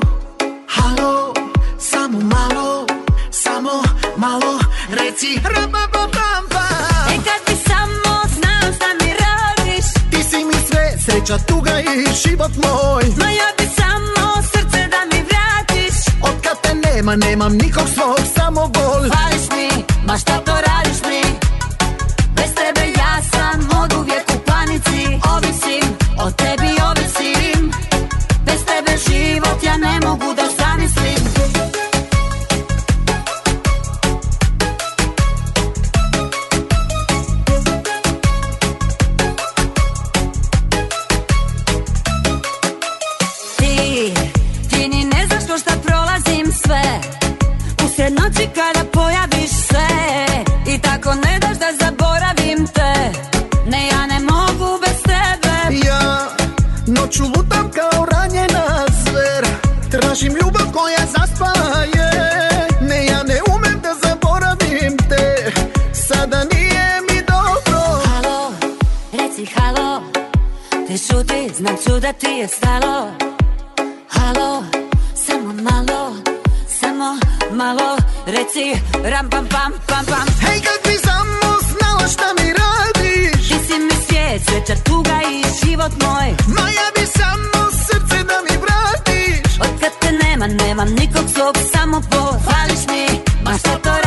Halo, samo malo, samo malo Reci. Rabababamba E kad bi samo znao šta mi radiš. Ti si mi sve, sreća, tuga i život moj. Ma ja bi samo srce da mi vratiš. Od kad te nema, nemam nikog svog, samo gol. Fališ mi, ma šta to radiš mi? Bez tebe ja sam od uvijek u panici. Ovisim, o tebi ovisim. Bez tebe život ja ne mogu da Tražim ljubav koja zaspaje. Ne, ja ne umem da zaboravim te. Sada nije mi dobro. Halo, reci halo. Ti? Šuti, znam da ti je stalo. Halo, samo malo Samo malo. Reci ram pam pam pam pam. Hej, kad bi samo znala šta mi radiš. Ti si mi svijet, sreća, tuga i život moj. Ma ja bi samo srce da mi vratiš Od kad te nema, nemam nikog svog Samo pohvališ mi, ma šta to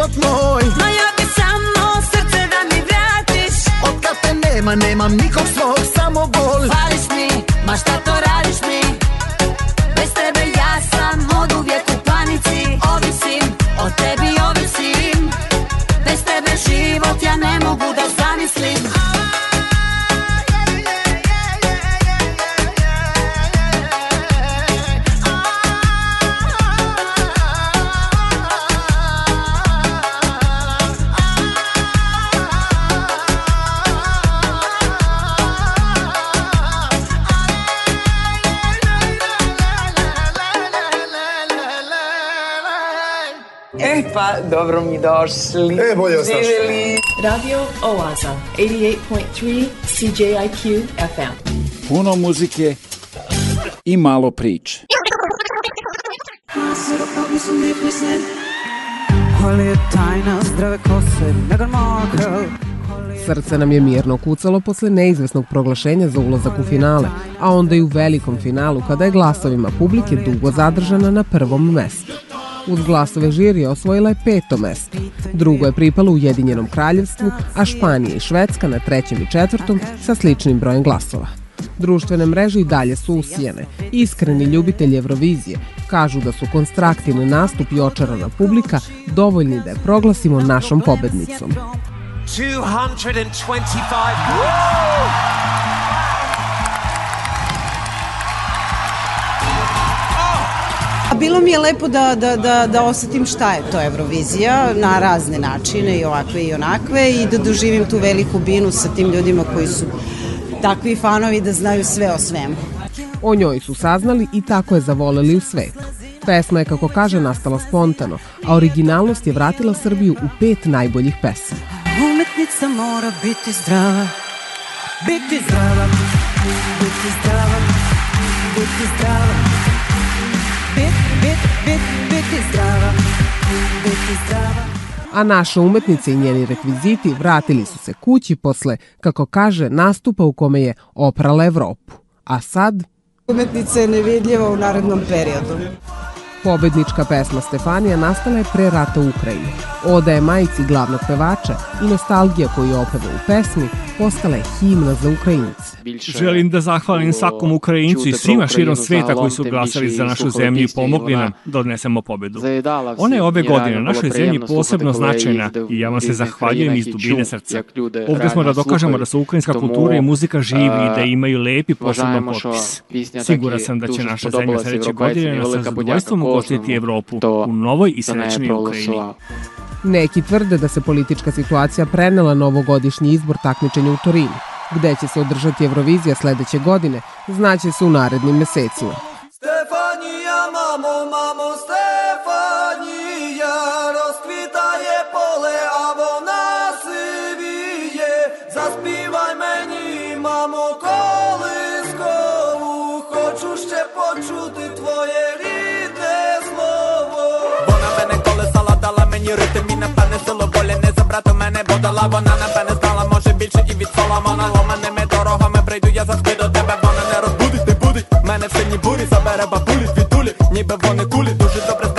život moj. Ja bi samo srce da mi vratiš. Od kad te nema, nemam nikog svog, samo bol Hvališ mi, ma šta to radiš došli. E, bolje vas. Radio Oaza, 88.3 CJIQ FM. Puno muzike i malo priče. Ali je tajna zdrave kose, Meghan Markle. Srce nam je mirno kucalo posle neizvesnog proglašenja za ulazak u finale, a onda i u velikom finalu kada je glasovima publike dugo zadržana na prvom mestu. Uz glasove žirija osvojila je peto mesto. Drugo je pripalo Ujedinjenom kraljevstvu, a Španija i Švedska na trećem i četvrtom sa sličnim brojem glasova. Društvene mreže i dalje su usijene. Iskreni ljubitelji Eurovizije kažu da su konstraktivni nastup i očarana publika dovoljni da je proglasimo našom pobednicom. 225 A bilo mi je lepo da, da, da, da osetim šta je to Eurovizija na razne načine i ovakve i onakve i da doživim tu veliku binu sa tim ljudima koji su takvi fanovi da znaju sve o svemu. O njoj su saznali i tako je zavoleli u svetu. Pesma je, kako kaže, nastala spontano, a originalnost je vratila Srbiju u pet najboljih pesama. Umetnica mora biti zdrava, biti zdrava, biti zdrava, biti zdrava, bit, bit, bit, biti zdrava, biti zdrava. A naša umetnica i njeni rekviziti vratili su se kući posle, kako kaže, nastupa u kome je oprala Evropu. A sad Umetnica je nevidljiva u narednom periodu. Pobednička pesma Stefanija nastala je pre rata u Ukrajini. Oda je majici glavnog pevača i nostalgija koju je opeva u pesmi postala je himna za Ukrajince. Želim da zahvalim svakom Ukrajincu i svima širom sveta koji su glasali za našu zemlju i pomogli nam da odnesemo pobedu. Ona je ove godine našoj zemlji posebno značajna i ja vam se zahvaljujem iz dubine srca. Ovde smo da dokažemo da su ukrajinska kultura i muzika živi i da imaju lepi poseban potpis. Siguran sam da će naša zemlja sledeće godine na sa zadovoljstvom ugostiti Evropu u novoj i srećnoj Ukrajini. Neki tvrde da se politička situacija prenela na ovogodišnji izbor takmičenja u Torinu. Gde će se održati Eurovizija sledeće godine, znaće se u narednim mesecima. Stefanija, mamo, mamo, Stefanija, силу волі не забрати мене бо дала Вона мене знала, може більше і від Соломона. Ломаними дорогами прийду я завжди до тебе Вона не розбудить, не будить. Мене в сині бурі Забере бабулі звідулі, ніби вони кулі Дуже добре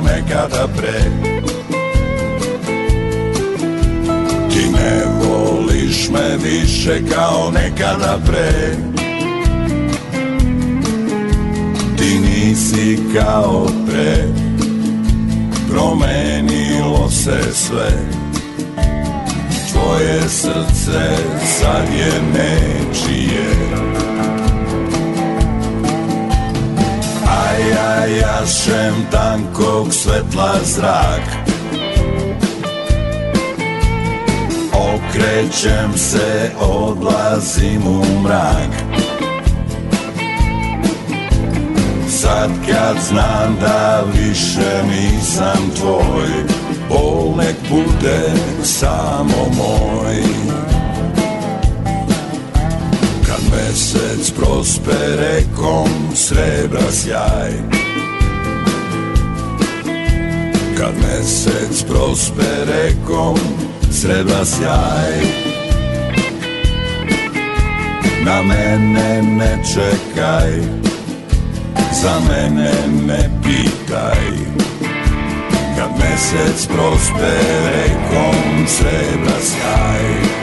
nekada pre. Ti ne voliš me više kao nekada pre. Ti nisi kao pre. Promenilo se sve. Tvoje srce sad je nečije ja jašem tankog svetla zrak. Okrećem se, odlazim u mrak. Sad kad znam da više nisam tvoj Bol nek bude samo moj mesec prospere kom srebra sjaj. Kad mesec prospere kom srebra sjaj. Na mene ne čekaj Za mene ne pitaj. Kad mesec prospere kom srebra sjaj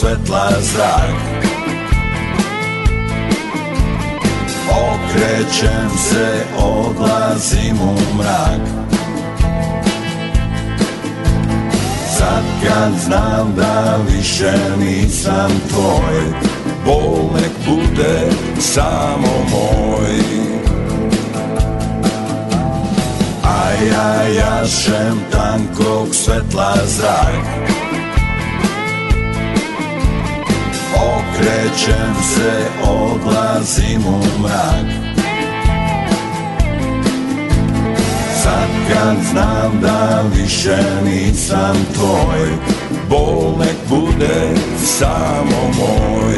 svetla zrak. Okrećem se, odlazim u mrak. Sad kad znam da više nisam tvoj Bol nek bude samo moj. A ja jašem tankog svetla zrak Okrećem se, odlazim u mrak. Sad kad znam da više nisam tvoj Bol nek bude samo moj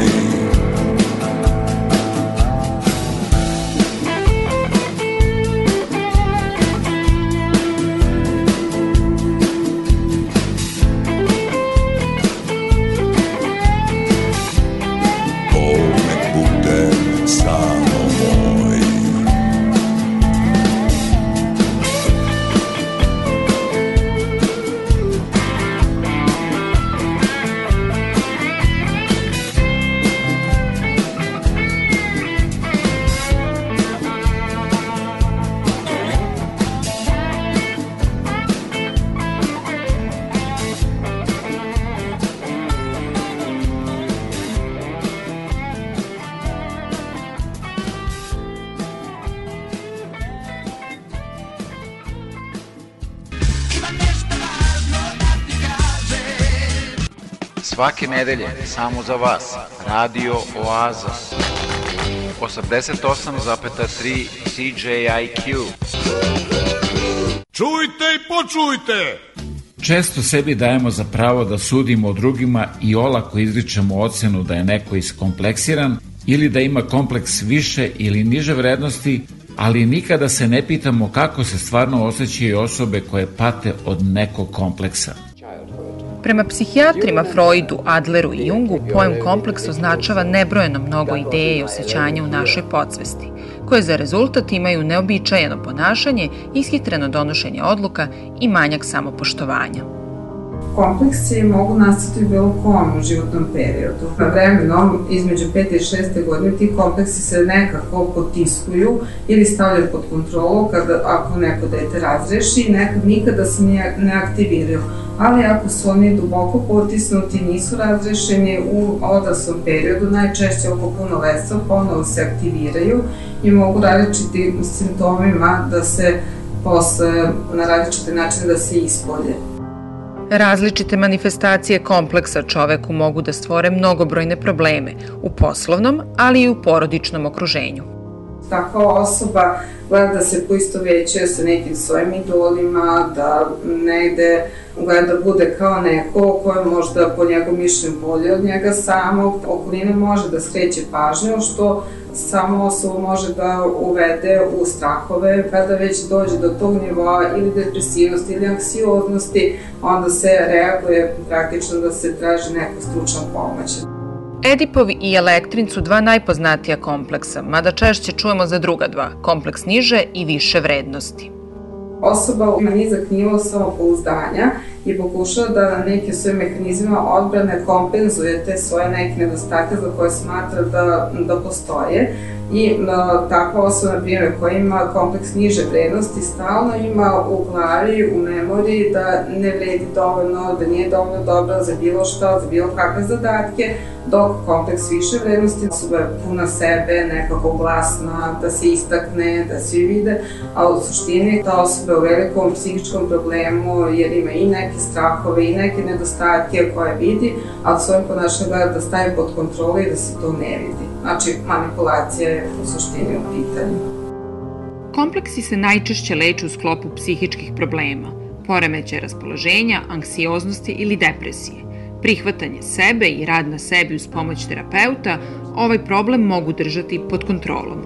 Svake nedelje, samo za vas, Radio Oaza. 88,3 CJIQ. Čujte i počujte! Često sebi dajemo za pravo da sudimo o drugima i olako izričemo ocenu da je neko iskompleksiran ili da ima kompleks više ili niže vrednosti, ali nikada se ne pitamo kako se stvarno osjećaju osobe koje pate od nekog kompleksa. Prema psihijatrima Freudu, Adleru i Jungu, pojem kompleks označava nebrojeno mnogo ideje i osjećanja u našoj podsvesti, koje za rezultat imaju neobičajeno ponašanje, ishitreno donošenje odluka i manjak samopoštovanja. Kompleksi mogu nastati u bilo kom životnom periodu. Na vremenom, između 5. i 6. godine, ti kompleksi se nekako potiskuju ili stavljaju pod kontrolu kada, ako neko dete razreši, nekad nikada se ne aktiviraju ali ako su oni duboko potisnuti, nisu razrešeni u odraslom periodu, najčešće oko punoletstva, ponovo se aktiviraju i mogu različitim simptomima da se posle na različite načine da se ispolje. Različite manifestacije kompleksa čoveku mogu da stvore mnogobrojne probleme u poslovnom, ali i u porodičnom okruženju. Takva osoba gleda da se poisto veće sa nekim svojim idolima, da negde gleda da bude kao neko ko je možda po njegovom mišljenju bolje od njega samog. Okolina može da skreće pažnju, što samo osoba može da uvede u strahove, kada već dođe do tog nivoa ili depresivnosti ili anksioznosti, onda se reaguje praktično da se traži neka stručna pomoć. Edipov i Elektrin su dva najpoznatija kompleksa, mada češće čujemo za druga dva, kompleks niže i više vrednosti. Osoba ima nizak nivo samopouzdanja i pokušava da neke svoje mehanizmima odbrane kompenzuje te svoje neke nedostatke za koje smatra da, da postoje i uh, takva osoba, na primjer, koja ima kompleks niže vrednosti, stalno ima u glavi, u memoriji da ne vredi dovoljno, da nije dovoljno dobra za bilo šta, za bilo kakve zadatke, dok kompleks više vrednosti osoba je puna sebe, nekako glasna, da se istakne, da svi vide, a u suštini ta osoba je u velikom psihičkom problemu jer ima i neke strahove i neke nedostatke koje vidi, a svojim ponašanjem da stavi pod kontrolu i da se to ne vidi. Znači, manipulacija je u suštini u pitanju. Kompleksi se najčešće leče u sklopu psihičkih problema, poremeće raspoloženja, anksioznosti ili depresije. Prihvatanje sebe i rad na sebi uz pomoć terapeuta ovaj problem mogu držati pod kontrolom.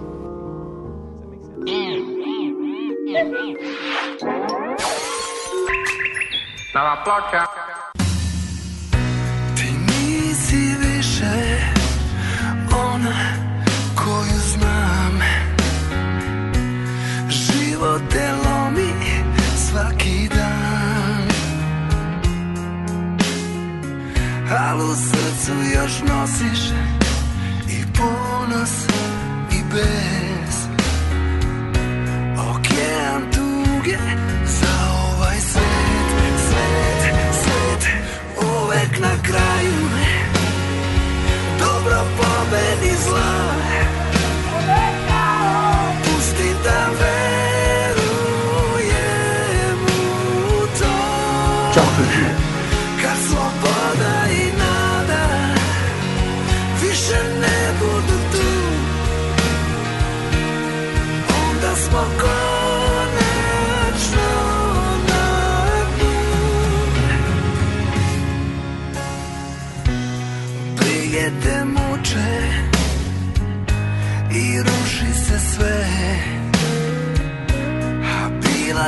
Nova ploča. Život te lomi svaki dan. Al u srcu još nosiš i ponos i bez Okean tuge za ovaj svet, svet, svet Uvek na kraju. Dobro pobedi zla. Pusti da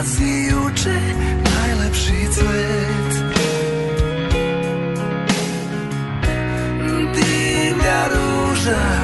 si juče najlepši cvet. Divlja ruža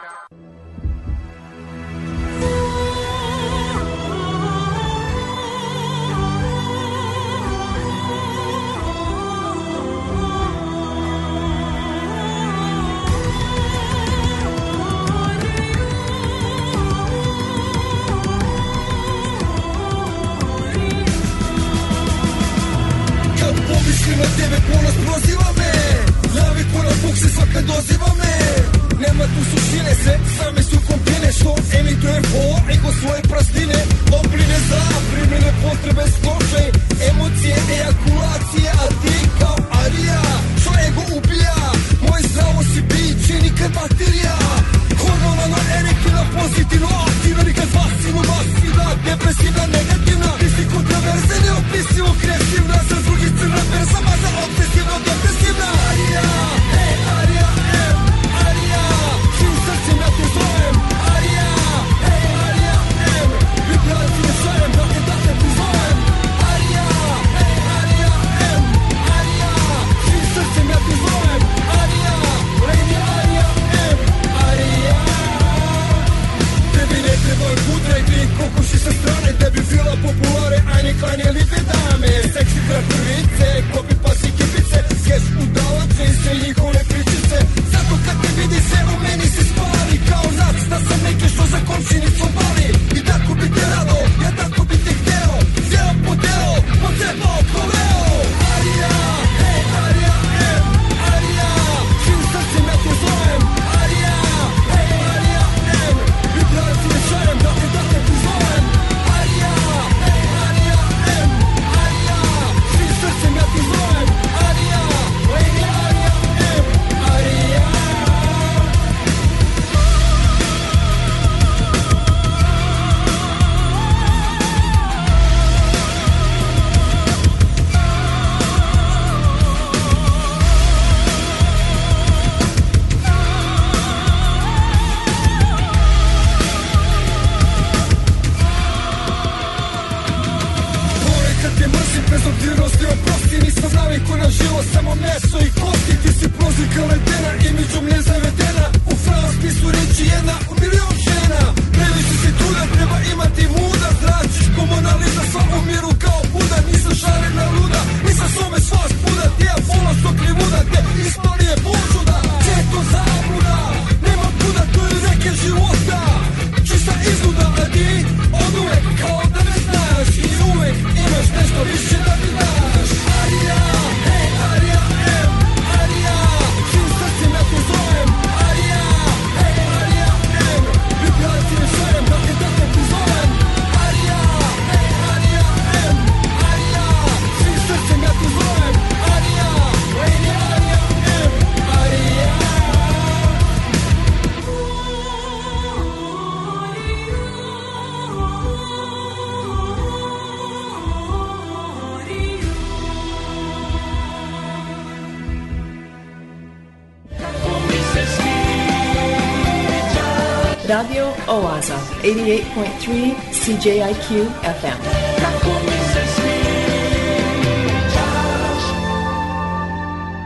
JIQ FM.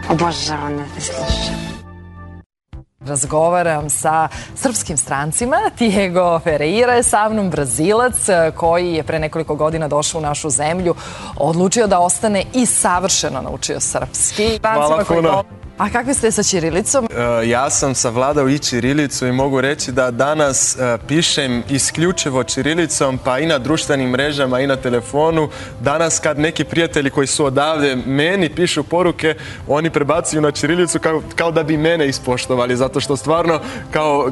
Obožavam da te slušam razgovaram sa srpskim strancima. Diego Ferreira je sa mnom, brazilac koji je pre nekoliko godina došao u našu zemlju, odlučio da ostane i savršeno naučio srpski. Hvala puno. A kakvi ste sa Čirilicom? E, ja sam savladao i Čirilicu i mogu reći da danas e, pišem isključivo Čirilicom, pa i na društvenim mrežama i na telefonu. Danas kad neki prijatelji koji su odavde meni pišu poruke, oni prebacuju na Čirilicu kao, kao da bi mene ispoštovali, zato što stvarno kao e,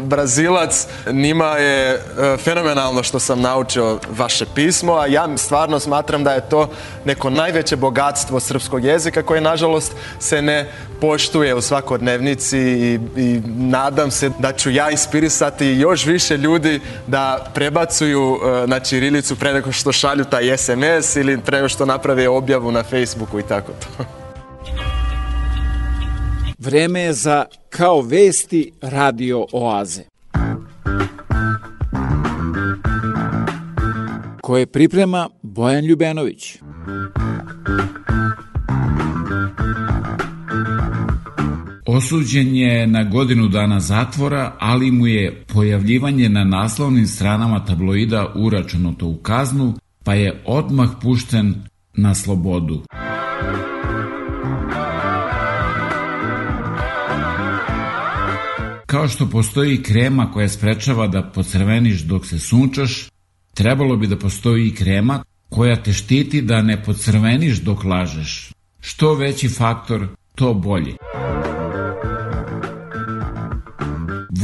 Brazilac njima je fenomenalno što sam naučio vaše pismo, a ja stvarno smatram da je to neko najveće bogatstvo srpskog jezika koje nažalost se ne poštuje u svakodnevnici i, i nadam se da ću ja inspirisati još više ljudi da prebacuju e, na Čirilicu pre nego što šalju taj SMS ili pre nego što naprave objavu na Facebooku i tako to. Vreme je za Kao vesti radio oaze. koje priprema Bojan Ljubenović. Osuđen je na godinu dana zatvora, ali mu je pojavljivanje na naslovnim stranama tabloida uračunato u kaznu, pa je odmah pušten na slobodu. Kao što postoji krema koja sprečava da pocrveniš dok se sunčaš, trebalo bi da postoji i krema koja te štiti da ne pocrveniš dok lažeš. Što veći faktor, to bolje.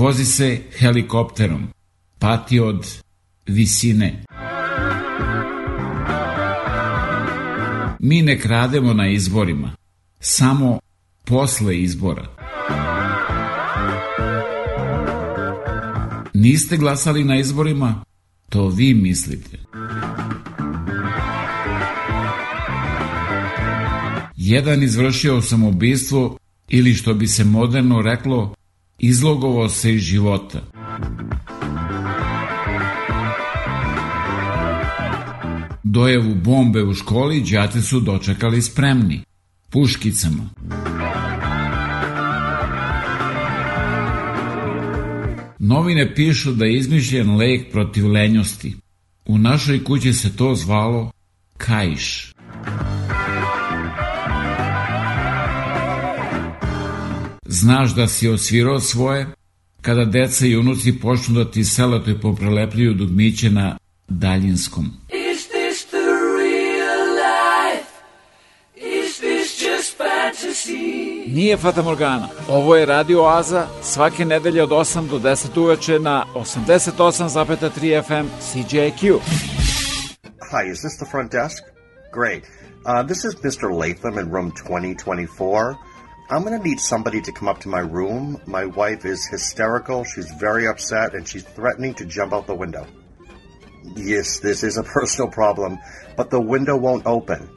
Vozi se helikopterom, pati od visine. Mi ne krademo na izborima, samo posle izbora. Niste glasali na izborima? To vi mislite. Jedan izvršio samoubistvo ili što bi se moderno reklo, izlogovao se iz života. Dojevu bombe u školi đaci su dočekali spremni, puškicama. Novine pišu da je izmišljen lek protiv lenjosti. U našoj kući se to zvalo kajš. Znaš da si osvirao svoje kada deca i unuci počnu da ti seleto poprelepljuju dugmiće na daljinskom. Is this the real life? Is this just fantasy? Nije Fata Morgana. Ovo je Radio Oaza svake nedelje od 8 do 10 uveče na 88,3 FM CJQ. Hi, is this the front desk? Great. Uh, this is Mr. Latham in room 2024. I'm going to need somebody to come up to my room. My wife is hysterical. She's very upset and she's threatening to jump out the window. Yes, this is a personal problem, but the window won't open.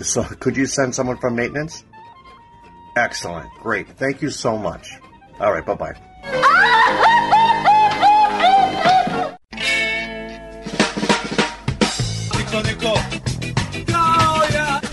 So, could you send someone from maintenance? Excellent. Great. Thank you so much. All right. Bye bye.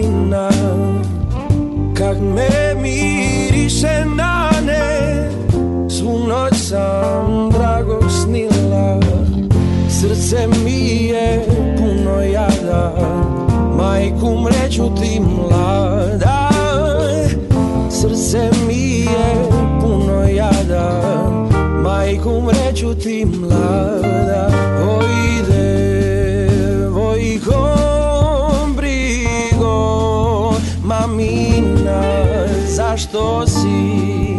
Gradina Kak me miriše na ne Svu noć sam dragog snila. Srce mi je puno jada Majku mreću ti mlada. Srce mi je puno jada Majku mreću ti mlada zašto si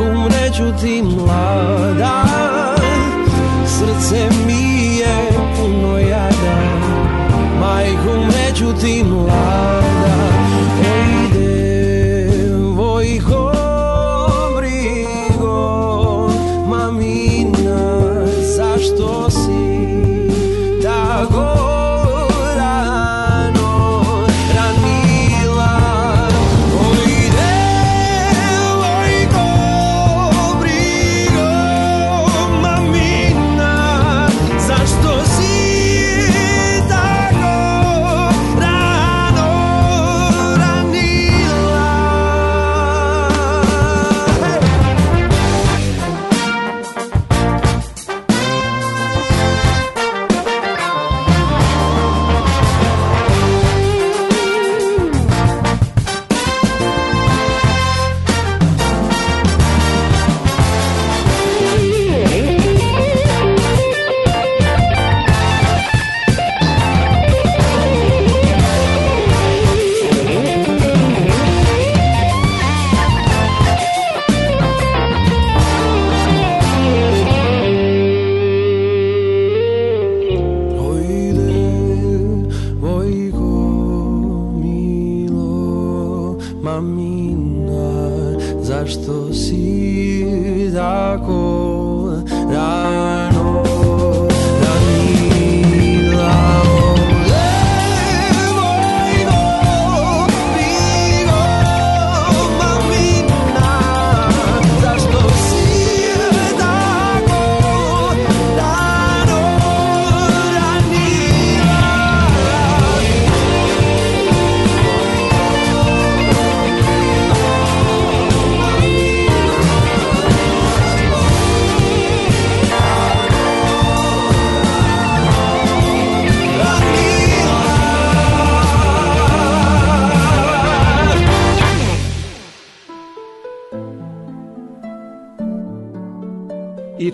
Majku mreću ti mlada Srce mi je puno jada. Majku mreću ti mlada